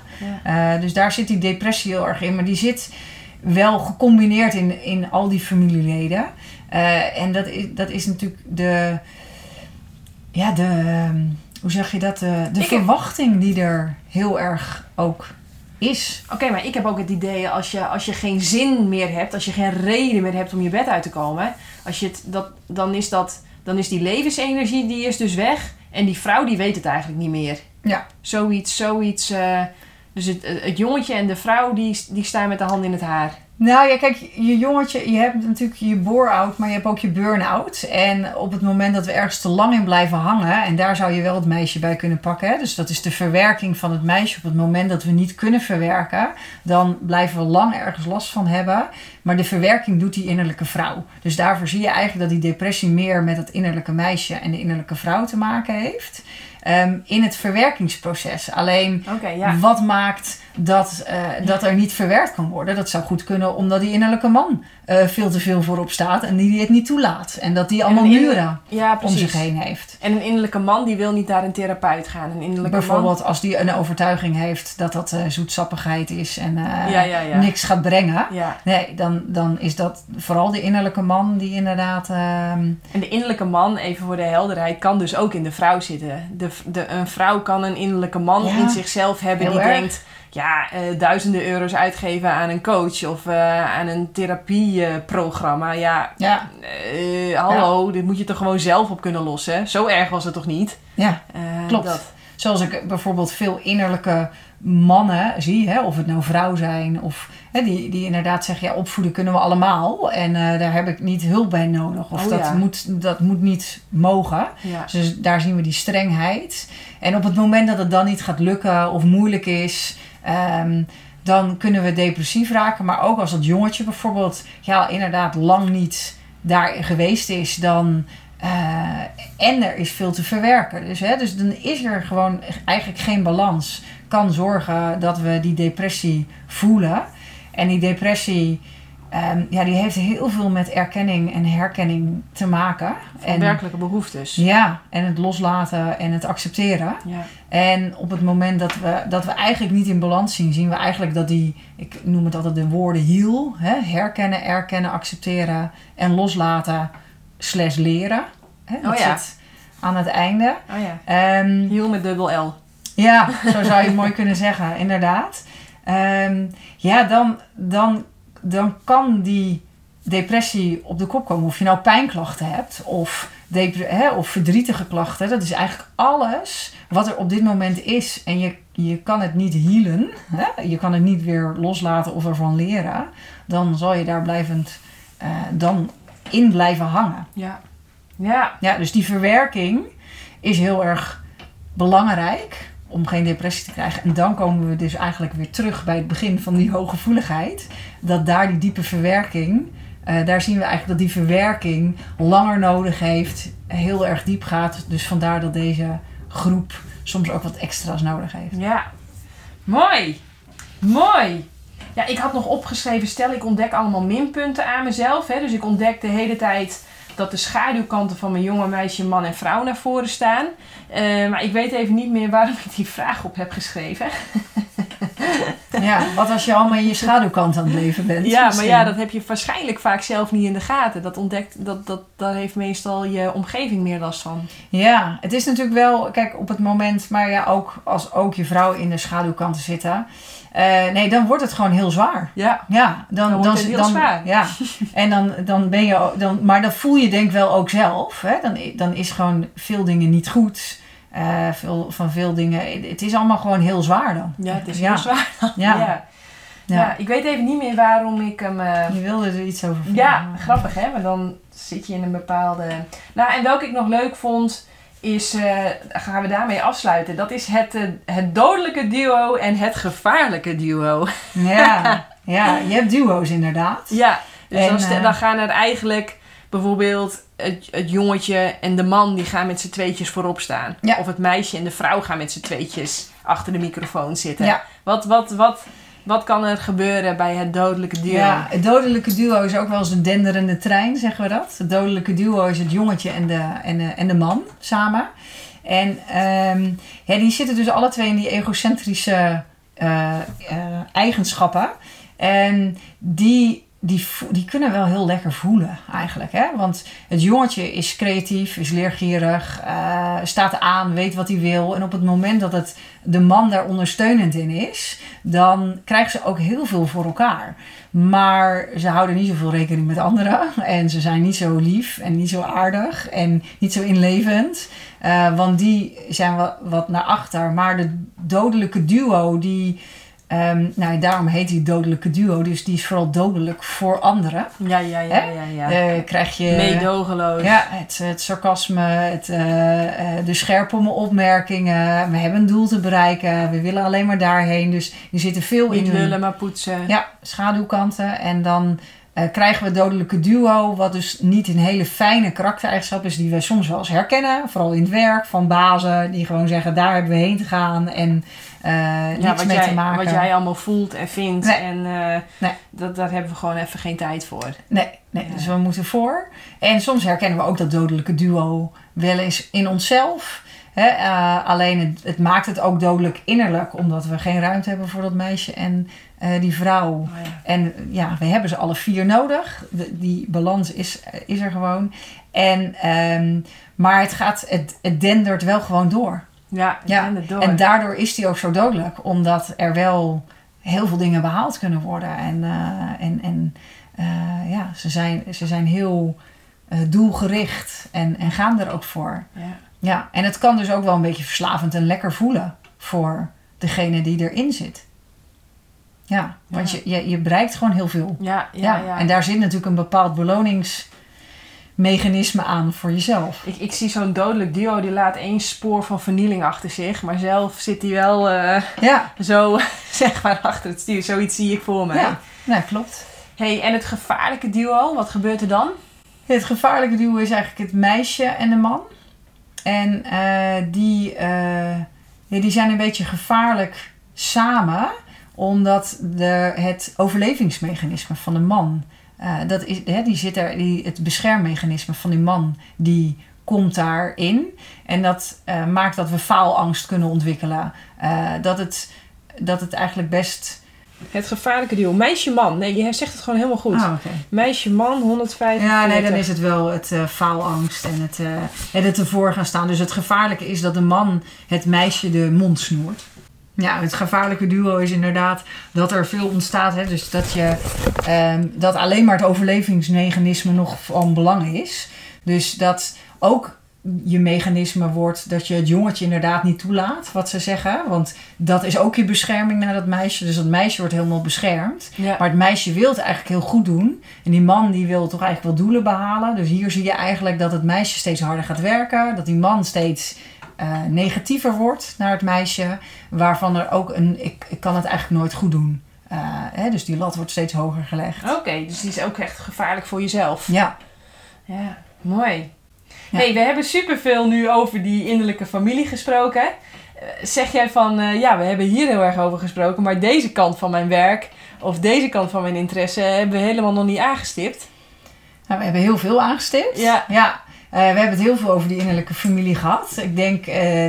[SPEAKER 2] Uh, dus daar zit die depressie heel erg in. Maar die zit wel gecombineerd in, in al die familieleden. Uh, en dat is, dat is natuurlijk de. Ja, de. Hoe zeg je dat? De, de verwachting die er heel erg ook is.
[SPEAKER 1] Oké, maar ik heb ook het idee als je, als je geen zin meer hebt, als je geen reden meer hebt om je bed uit te komen, als je het, dat, dan, is dat, dan is die levensenergie die is dus weg. En die vrouw die weet het eigenlijk niet meer.
[SPEAKER 2] Ja.
[SPEAKER 1] Zoiets, zoiets. Uh, dus het, jongetje en de vrouw die, die staan met de hand in het haar.
[SPEAKER 2] Nou ja, kijk, je jongetje, je hebt natuurlijk je bore-out, maar je hebt ook je burn-out. En op het moment dat we ergens te lang in blijven hangen, en daar zou je wel het meisje bij kunnen pakken. Hè? Dus dat is de verwerking van het meisje. Op het moment dat we niet kunnen verwerken, dan blijven we lang ergens last van hebben. Maar de verwerking doet die innerlijke vrouw. Dus daarvoor zie je eigenlijk dat die depressie meer met het innerlijke meisje en de innerlijke vrouw te maken heeft. Ehm, in het verwerkingsproces. Alleen wat maakt dat, uh, dat er niet verwerkt kan worden? Dat zou goed kunnen omdat die innerlijke man uh, veel te veel voorop staat en die het niet toelaat. En dat die allemaal muren ja, om zich heen heeft.
[SPEAKER 1] En een innerlijke man die wil niet naar een therapeut gaan. Een innerlijke
[SPEAKER 2] Bijvoorbeeld als die een overtuiging heeft dat dat uh, zoetsappigheid is en ja, niks gaat brengen. Nee, dan, dan is dat vooral de innerlijke man die inderdaad... Ehm,
[SPEAKER 1] en de innerlijke man, even voor de helderheid, kan dus ook in de vrouw zitten. De, de, een vrouw kan een innerlijke man in zichzelf hebben die denkt ja, uh, duizenden euro's uitgeven aan een coach of uh, aan een therapieprogramma. ja, ja. Uh, hallo, dit moet je toch gewoon zelf op kunnen lossen. Zo erg was het toch niet?
[SPEAKER 2] Ja, klopt. Dat. Zoals ik bijvoorbeeld veel innerlijke mannen zie, hè, of het nou vrouw zijn, of hè, die, die inderdaad zeggen: ja, opvoeden kunnen we allemaal en daar heb ik niet hulp bij nodig. Of oh, dat, moet, dat moet niet mogen. Ja. Dus daar zien we die strengheid. En op het moment dat het dan niet gaat lukken of moeilijk is, Um, dan kunnen we depressief raken. Maar ook als dat jongetje bijvoorbeeld ja, inderdaad lang niet daar geweest is, dan. Uh, en er is veel te verwerken. Dus, hè, dus dan is er gewoon eigenlijk geen balans. Kan zorgen dat we die depressie voelen. En die depressie ehm, ja, die heeft heel veel met erkenning en herkenning te maken.
[SPEAKER 1] Van werkelijke behoeftes.
[SPEAKER 2] Ja, en het loslaten en het accepteren.
[SPEAKER 1] Ja.
[SPEAKER 2] En op het moment dat we, dat we eigenlijk niet in balans zien, zien we eigenlijk dat die, ik noem het altijd de woorden heal, hè, herkennen, erkennen, accepteren en loslaten, slash leren. Hè, dat
[SPEAKER 1] Oh ja.
[SPEAKER 2] zit aan het einde.
[SPEAKER 1] Oh ja.
[SPEAKER 2] Ehm,
[SPEAKER 1] Heel met dubbel L.
[SPEAKER 2] ja, zo zou je het mooi kunnen zeggen, inderdaad. Ehm, ja, dan, dan, dan kan die depressie op de kop komen. Of je nou pijnklachten hebt of, hè, of verdrietige klachten. Dat is eigenlijk alles wat er op dit moment is. En je, je kan het niet healen. Hè? Je kan het niet weer loslaten of ervan leren. Dan zal je daar blijvend eh, dan in blijven hangen.
[SPEAKER 1] Ja. Ja.
[SPEAKER 2] Ja, dus die verwerking is heel erg belangrijk om geen depressie te krijgen. En dan komen we dus eigenlijk weer terug bij het begin van die hooggevoeligheid. Dat daar die diepe verwerking, eh, daar zien we eigenlijk dat die verwerking langer nodig heeft, heel erg diep gaat. Dus vandaar dat deze groep soms ook wat extra's nodig heeft.
[SPEAKER 1] Ja. Mooi. Mooi. Ja, ik had nog opgeschreven, stel ik ontdek allemaal minpunten aan mezelf. Hè? Dus ik ontdek de hele tijd dat de schaduwkanten van mijn jonge meisje, man en vrouw naar voren staan. Eh, maar ik weet even niet meer waarom ik die vraag op heb geschreven.
[SPEAKER 2] Ja, wat als je allemaal in je schaduwkant aan het leven bent?
[SPEAKER 1] Ja, maar ja, dat heb je waarschijnlijk vaak zelf niet in de gaten. Dat ontdekt, dat, dat, daar heeft meestal je omgeving meer last van.
[SPEAKER 2] Ja, het is natuurlijk wel, kijk, op het moment, maar ja, ook als ook je vrouw in de schaduwkanten zitten. eh, nee, dan wordt het gewoon heel zwaar.
[SPEAKER 1] Ja.
[SPEAKER 2] Ja, dan,
[SPEAKER 1] Dan wordt het heel zwaar.
[SPEAKER 2] Ja, en dan, dan ben je, dan, maar dat voel je denk ik wel ook zelf. Hè? Dan, dan is gewoon veel dingen niet goed. Eh, veel, van veel dingen, het is allemaal gewoon heel zwaar dan.
[SPEAKER 1] Ja, het is
[SPEAKER 2] Ja.
[SPEAKER 1] heel zwaar.
[SPEAKER 2] Ja.
[SPEAKER 1] Ja.
[SPEAKER 2] Ja.
[SPEAKER 1] Ja. ik weet even niet meer waarom ik hem... eh,
[SPEAKER 2] Je wilde er iets over vertellen.
[SPEAKER 1] Ja, grappig hè, maar dan zit je in een bepaalde... Nou, en welke ik nog leuk vond, is, eh, gaan we daarmee afsluiten. Dat is het, het dodelijke duo en het gevaarlijke duo.
[SPEAKER 2] Ja, ja, je hebt duo's inderdaad.
[SPEAKER 1] Ja, dus
[SPEAKER 2] En,
[SPEAKER 1] dan, dan gaan er eigenlijk bijvoorbeeld het, het jongetje en de man die gaan met z'n tweetjes voorop staan.
[SPEAKER 2] Ja.
[SPEAKER 1] Of het meisje en de vrouw gaan met z'n tweetjes achter de microfoon zitten.
[SPEAKER 2] Ja.
[SPEAKER 1] Wat, wat, wat, wat kan er gebeuren bij het dodelijke duo?
[SPEAKER 2] Ja, het dodelijke duo is ook wel eens een denderende trein, zeggen we dat. Het dodelijke duo is het jongetje en de, en de, en de man samen. En ehm, ja, die zitten dus alle twee in die egocentrische eh, eigenschappen. En die, die, die kunnen wel heel lekker voelen eigenlijk. Hè? Want het jongetje is creatief, is leergierig, eh, staat aan, weet wat hij wil. En op het moment dat het de man daar ondersteunend in is, dan krijgen ze ook heel veel voor elkaar. Maar ze houden niet zoveel rekening met anderen. En ze zijn niet zo lief en niet zo aardig en niet zo inlevend. Eh, want die zijn wat, wat naar achter. Maar de dodelijke duo, die. Ehm, nou, daarom heet die dodelijke duo. Dus die is vooral dodelijk voor anderen.
[SPEAKER 1] ja, ja, ja. Ja, ja.
[SPEAKER 2] Eh, krijg je.
[SPEAKER 1] Meedogenloos.
[SPEAKER 2] Ja, het, het sarcasme, het, eh, eh, de scherpe opmerkingen. We hebben een doel te bereiken. We willen alleen maar daarheen. Dus er zitten veel
[SPEAKER 1] Niet
[SPEAKER 2] in hun-
[SPEAKER 1] lullen, maar poetsen.
[SPEAKER 2] ja, schaduwkanten. En dan eh, krijgen we het dodelijke duo, wat dus niet een hele fijne karaktereigenschap is, die we soms wel eens herkennen. Vooral in het werk van bazen, die gewoon zeggen: daar hebben we heen te gaan en eh niks
[SPEAKER 1] Ja, wat
[SPEAKER 2] mee
[SPEAKER 1] jij,
[SPEAKER 2] te maken.
[SPEAKER 1] wat jij allemaal voelt en vindt.
[SPEAKER 2] Nee.
[SPEAKER 1] En
[SPEAKER 2] Nee.
[SPEAKER 1] dat, daar hebben we gewoon even geen tijd voor.
[SPEAKER 2] Nee, nee
[SPEAKER 1] Ja.
[SPEAKER 2] dus we moeten voor. En soms herkennen we ook dat dodelijke duo wel eens in onszelf. Hè? eh, alleen het, het maakt het ook dodelijk innerlijk, omdat we geen ruimte hebben voor dat meisje en eh, die vrouw.
[SPEAKER 1] Oh, ja.
[SPEAKER 2] En ja, we hebben ze alle vier nodig. De- die balans is, is er gewoon. En, ehm, maar het, gaat, het, het dendert wel gewoon door.
[SPEAKER 1] Ja, door.
[SPEAKER 2] En daardoor is die ook zo dodelijk. Omdat er wel heel veel dingen behaald kunnen worden. En, eh, en, en ja, ze zijn, ze zijn heel doelgericht en, en gaan er ook voor.
[SPEAKER 1] ja.
[SPEAKER 2] Ja, en het kan dus ook wel een beetje verslavend en lekker voelen voor degene die erin zit. Ja, want
[SPEAKER 1] Ja.
[SPEAKER 2] Je, je, je bereikt gewoon heel veel.
[SPEAKER 1] Ja, ja,
[SPEAKER 2] en daar zit natuurlijk een bepaald beloningsmechanisme aan voor jezelf.
[SPEAKER 1] Ik, ik zie zo'n dodelijk duo die laat één spoor van vernieling achter zich. Maar zelf zit hij wel eh,
[SPEAKER 2] Ja,
[SPEAKER 1] zo, zeg maar, achter het stuur. Zoiets zie ik voor mij.
[SPEAKER 2] ja. Nou, klopt.
[SPEAKER 1] Hey, en het gevaarlijke duo, wat gebeurt er dan?
[SPEAKER 2] Het gevaarlijke duo is eigenlijk het meisje en de man. En eh, die, ja, die zijn een beetje gevaarlijk samen, omdat de, het overlevingsmechanisme van de man eh, dat is, hè, die zit er, die, het beschermmechanisme van die man, die komt daarin. En dat maakt dat we faalangst kunnen ontwikkelen. Dat, het, dat het eigenlijk best...
[SPEAKER 1] Het gevaarlijke duo. Meisje-man. Nee, je zegt het gewoon helemaal goed.
[SPEAKER 2] Ah, oké.
[SPEAKER 1] Meisje-man, 105.
[SPEAKER 2] Ja, nee, dan is het wel het eh, faalangst en het, en het ervoor gaan staan. Dus het gevaarlijke is dat de man het meisje de mond snoert. Ja, het gevaarlijke duo is inderdaad dat er veel ontstaat. Hè? Dus dat, je, ehm, dat alleen maar het overlevingsmechanisme nog van belang is. Dus dat ook je mechanisme wordt dat je het jongetje inderdaad niet toelaat, wat ze zeggen. Want dat is ook je bescherming naar dat meisje. Dus dat meisje wordt helemaal beschermd.
[SPEAKER 1] Ja.
[SPEAKER 2] Maar het meisje wil het eigenlijk heel goed doen. En die man die wil toch eigenlijk wel doelen behalen. Dus hier zie je eigenlijk dat het meisje steeds harder gaat werken. Dat die man steeds eh, negatiever wordt naar het meisje. Waarvan er ook een, ik, ik kan het eigenlijk nooit goed doen. Eh, hè, dus die lat wordt steeds hoger gelegd.
[SPEAKER 1] Oké, dus die is ook echt gevaarlijk voor jezelf.
[SPEAKER 2] Ja,
[SPEAKER 1] Ja, mooi. Hey, we hebben superveel nu over die innerlijke familie gesproken. Eh, Zeg jij van, eh, ja, we hebben hier heel erg over gesproken, maar deze kant van mijn werk of deze kant van mijn interesse hebben we helemaal nog niet aangestipt?
[SPEAKER 2] nou, we hebben heel veel aangestipt.
[SPEAKER 1] Ja.
[SPEAKER 2] Ja, eh, we hebben het heel veel over die innerlijke familie gehad. Ik denk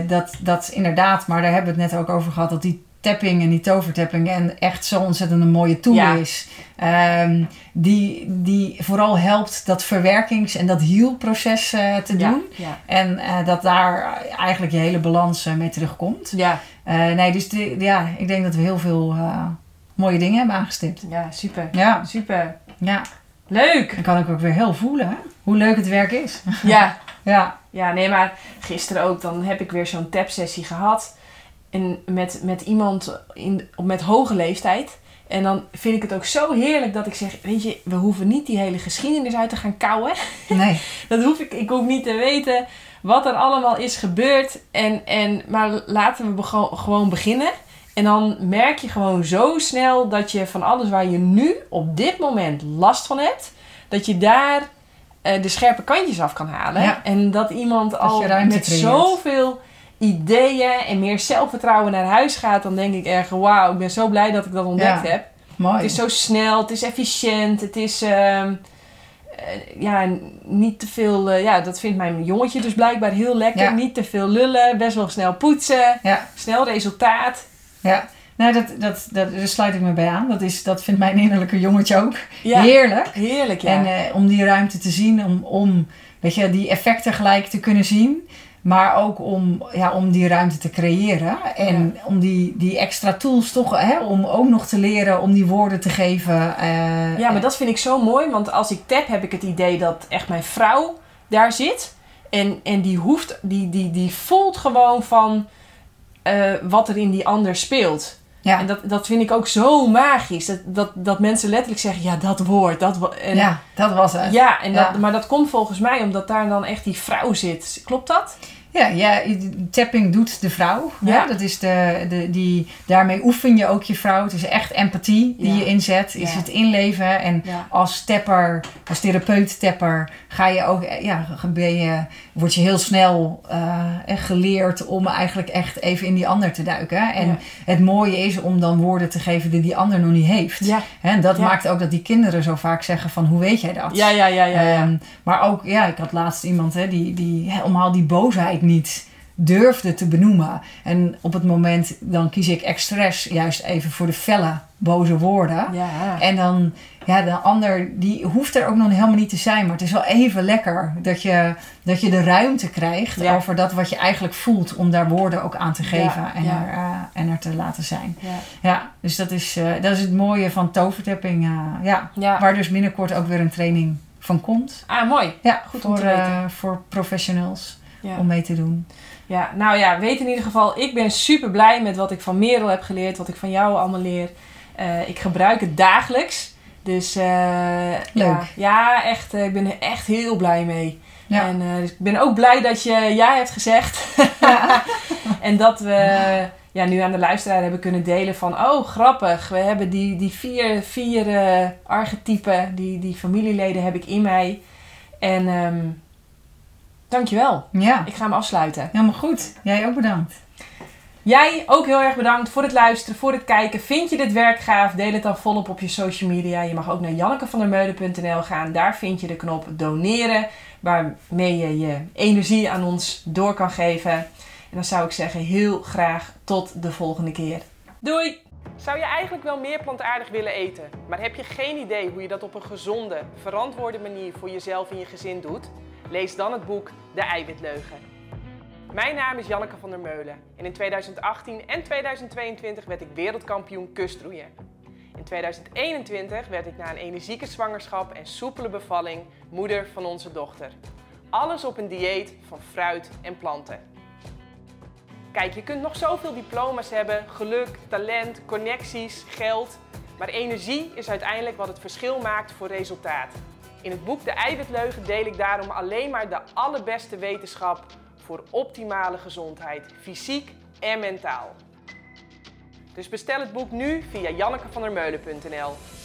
[SPEAKER 2] dat dat inderdaad, maar daar hebben we het net ook over gehad, dat die tapping en die tovertapping en echt zo ontzettend een mooie tool
[SPEAKER 1] Ja.
[SPEAKER 2] is. Ehm, die, die vooral helpt dat verwerkings- en dat healproces eh te doen.
[SPEAKER 1] Ja,
[SPEAKER 2] En eh, dat daar eigenlijk je hele balans eh, mee terugkomt.
[SPEAKER 1] ja,
[SPEAKER 2] nee, dus de- ja, ik denk dat we heel veel mooie dingen hebben aangestipt.
[SPEAKER 1] ja, super.
[SPEAKER 2] Ja,
[SPEAKER 1] Super.
[SPEAKER 2] ja.
[SPEAKER 1] Leuk.
[SPEAKER 2] Dan kan ik ook weer heel voelen hè, hoe leuk het werk is.
[SPEAKER 1] Ja,
[SPEAKER 2] Ja,
[SPEAKER 1] Ja, nee, maar gisteren ook, dan heb ik weer zo'n tapsessie gehad. En met, met iemand in, met hoge leeftijd. En dan vind ik het ook zo heerlijk dat ik zeg, weet je, we hoeven niet die hele geschiedenis uit te gaan kouwen.
[SPEAKER 2] nee.
[SPEAKER 1] Dat hoef ik, ik hoef niet te weten wat er allemaal is gebeurd. En, en, maar laten we gewoon beginnen. En dan merk je gewoon zo snel dat je van alles waar je nu op dit moment last van hebt, dat je daar eh, de scherpe kantjes af kan halen.
[SPEAKER 2] Ja.
[SPEAKER 1] En dat iemand al met
[SPEAKER 2] creëert.
[SPEAKER 1] zoveel ideeën en meer zelfvertrouwen naar huis gaat, dan denk ik echt, wauw, ik ben zo blij dat ik dat ontdekt
[SPEAKER 2] Ja.
[SPEAKER 1] heb.
[SPEAKER 2] Mooi.
[SPEAKER 1] Het is zo snel, het is efficiënt, het is ehm, eh, ja, niet te veel. eh, ja, dat vindt mijn jongetje dus blijkbaar heel lekker.
[SPEAKER 2] Ja.
[SPEAKER 1] Niet te veel lullen, best wel snel poetsen,
[SPEAKER 2] Ja,
[SPEAKER 1] snel resultaat.
[SPEAKER 2] ja. Nou, dat, dat, dat, daar sluit ik me bij aan. Dat, is, dat vindt mijn innerlijke jongetje ook heerlijk.
[SPEAKER 1] heerlijk, ja.
[SPEAKER 2] En eh, om die ruimte te zien, om, om weet je, die effecten gelijk te kunnen zien. Maar ook om, ja, om die ruimte te creëren. En om die, die extra tools toch, hè, om ook nog te leren om die woorden te geven. eh,
[SPEAKER 1] ja, maar dat vind ik zo mooi, want als ik tap heb ik het idee dat echt mijn vrouw daar zit. En, en die hoeft, die, die, die voelt gewoon van eh, wat er in die ander speelt.
[SPEAKER 2] Ja,
[SPEAKER 1] En dat, dat vind ik ook zo magisch. Dat, dat, dat mensen letterlijk zeggen, ja, dat woord. Dat en,
[SPEAKER 2] ja, dat was het.
[SPEAKER 1] Ja, en dat, maar dat komt volgens mij omdat daar dan echt die vrouw zit. Klopt dat?
[SPEAKER 2] Ja, ja, tapping doet de vrouw.
[SPEAKER 1] Ja.
[SPEAKER 2] Ja. Dat is de, de, die, daarmee oefen je ook je vrouw. Het is echt empathie die
[SPEAKER 1] Ja.
[SPEAKER 2] je inzet. Is
[SPEAKER 1] Ja.
[SPEAKER 2] het inleven. En als tapper, als therapeut tapper, ga je ook, ja, ben je, word je heel snel echt geleerd om eigenlijk echt even in die ander te duiken. En
[SPEAKER 1] Ja.
[SPEAKER 2] het mooie is om dan woorden te geven die die ander nog niet heeft.
[SPEAKER 1] Ja,
[SPEAKER 2] En dat
[SPEAKER 1] Ja.
[SPEAKER 2] maakt ook dat die kinderen zo vaak zeggen van hoe weet jij dat?
[SPEAKER 1] ja, ja, ja. ja, ja.
[SPEAKER 2] Ehm, maar ook, ja, ik had laatst iemand hè, die, die helemaal die boosheid niet durfde te benoemen. En op het moment, dan kies ik expres juist even voor de felle, boze woorden.
[SPEAKER 1] ja.
[SPEAKER 2] En dan, ja, de ander, die hoeft er ook nog helemaal niet te zijn. Maar het is wel even lekker dat je, dat je de ruimte krijgt
[SPEAKER 1] Ja.
[SPEAKER 2] over dat wat je eigenlijk voelt. Om daar woorden ook aan te geven
[SPEAKER 1] Ja,
[SPEAKER 2] en,
[SPEAKER 1] ja.
[SPEAKER 2] Er, eh, en er te laten zijn.
[SPEAKER 1] ja.
[SPEAKER 2] Ja, dus dat is, eh, dat is het mooie van tovertapping. eh, ja.
[SPEAKER 1] ja.
[SPEAKER 2] Waar dus binnenkort ook weer een training van komt.
[SPEAKER 1] Ah, mooi.
[SPEAKER 2] Ja,
[SPEAKER 1] Goed om
[SPEAKER 2] voor,
[SPEAKER 1] te weten.
[SPEAKER 2] voor professionals om mee te doen.
[SPEAKER 1] ja, nou ja, weet in ieder geval, ik ben super blij met wat ik van Merel heb geleerd, wat ik van jou allemaal leer. Ik gebruik het dagelijks. Dus eh, Ja, ja, echt, eh, ik ben er echt heel blij mee.
[SPEAKER 2] Ja.
[SPEAKER 1] En eh, dus ik ben ook blij dat je ja hebt gezegd. en dat we ja, nu aan de luisteraar hebben kunnen delen van... Oh, grappig. We hebben die, die vier, vier eh, archetypen, die, die familieleden heb ik in mij. En ehm dankjewel.
[SPEAKER 2] Ja,
[SPEAKER 1] Ik ga hem afsluiten.
[SPEAKER 2] helemaal goed. Jij ook bedankt.
[SPEAKER 1] Jij ook heel erg bedankt voor het luisteren, voor het kijken. Vind je dit werk gaaf? Deel het dan volop op je social media. Je mag ook naar jannekevandermeulen.nl gaan. Daar vind je de knop doneren, waarmee je je energie aan ons door kan geven. En dan zou ik zeggen, heel graag tot de volgende keer. Doei! Zou je eigenlijk wel meer plantaardig willen eten, maar heb je geen idee hoe je dat op een gezonde, verantwoorde manier voor jezelf en je gezin doet? Lees dan het boek De Eiwitleugen. Mijn naam is Janneke van der Meulen en in 2018 en 2022 werd ik wereldkampioen kustroeien. In 2021 werd ik na een energieke zwangerschap en soepele bevalling moeder van onze dochter. Alles op een dieet van fruit en planten. Kijk, je kunt nog zoveel diploma's hebben, geluk, talent, connecties, geld. Maar energie is uiteindelijk wat het verschil maakt voor resultaat. In het boek De Eiwitleugen deel ik daarom alleen maar de allerbeste wetenschap voor optimale gezondheid, fysiek en mentaal. Dus bestel het boek nu via jannekevandermeulen.nl.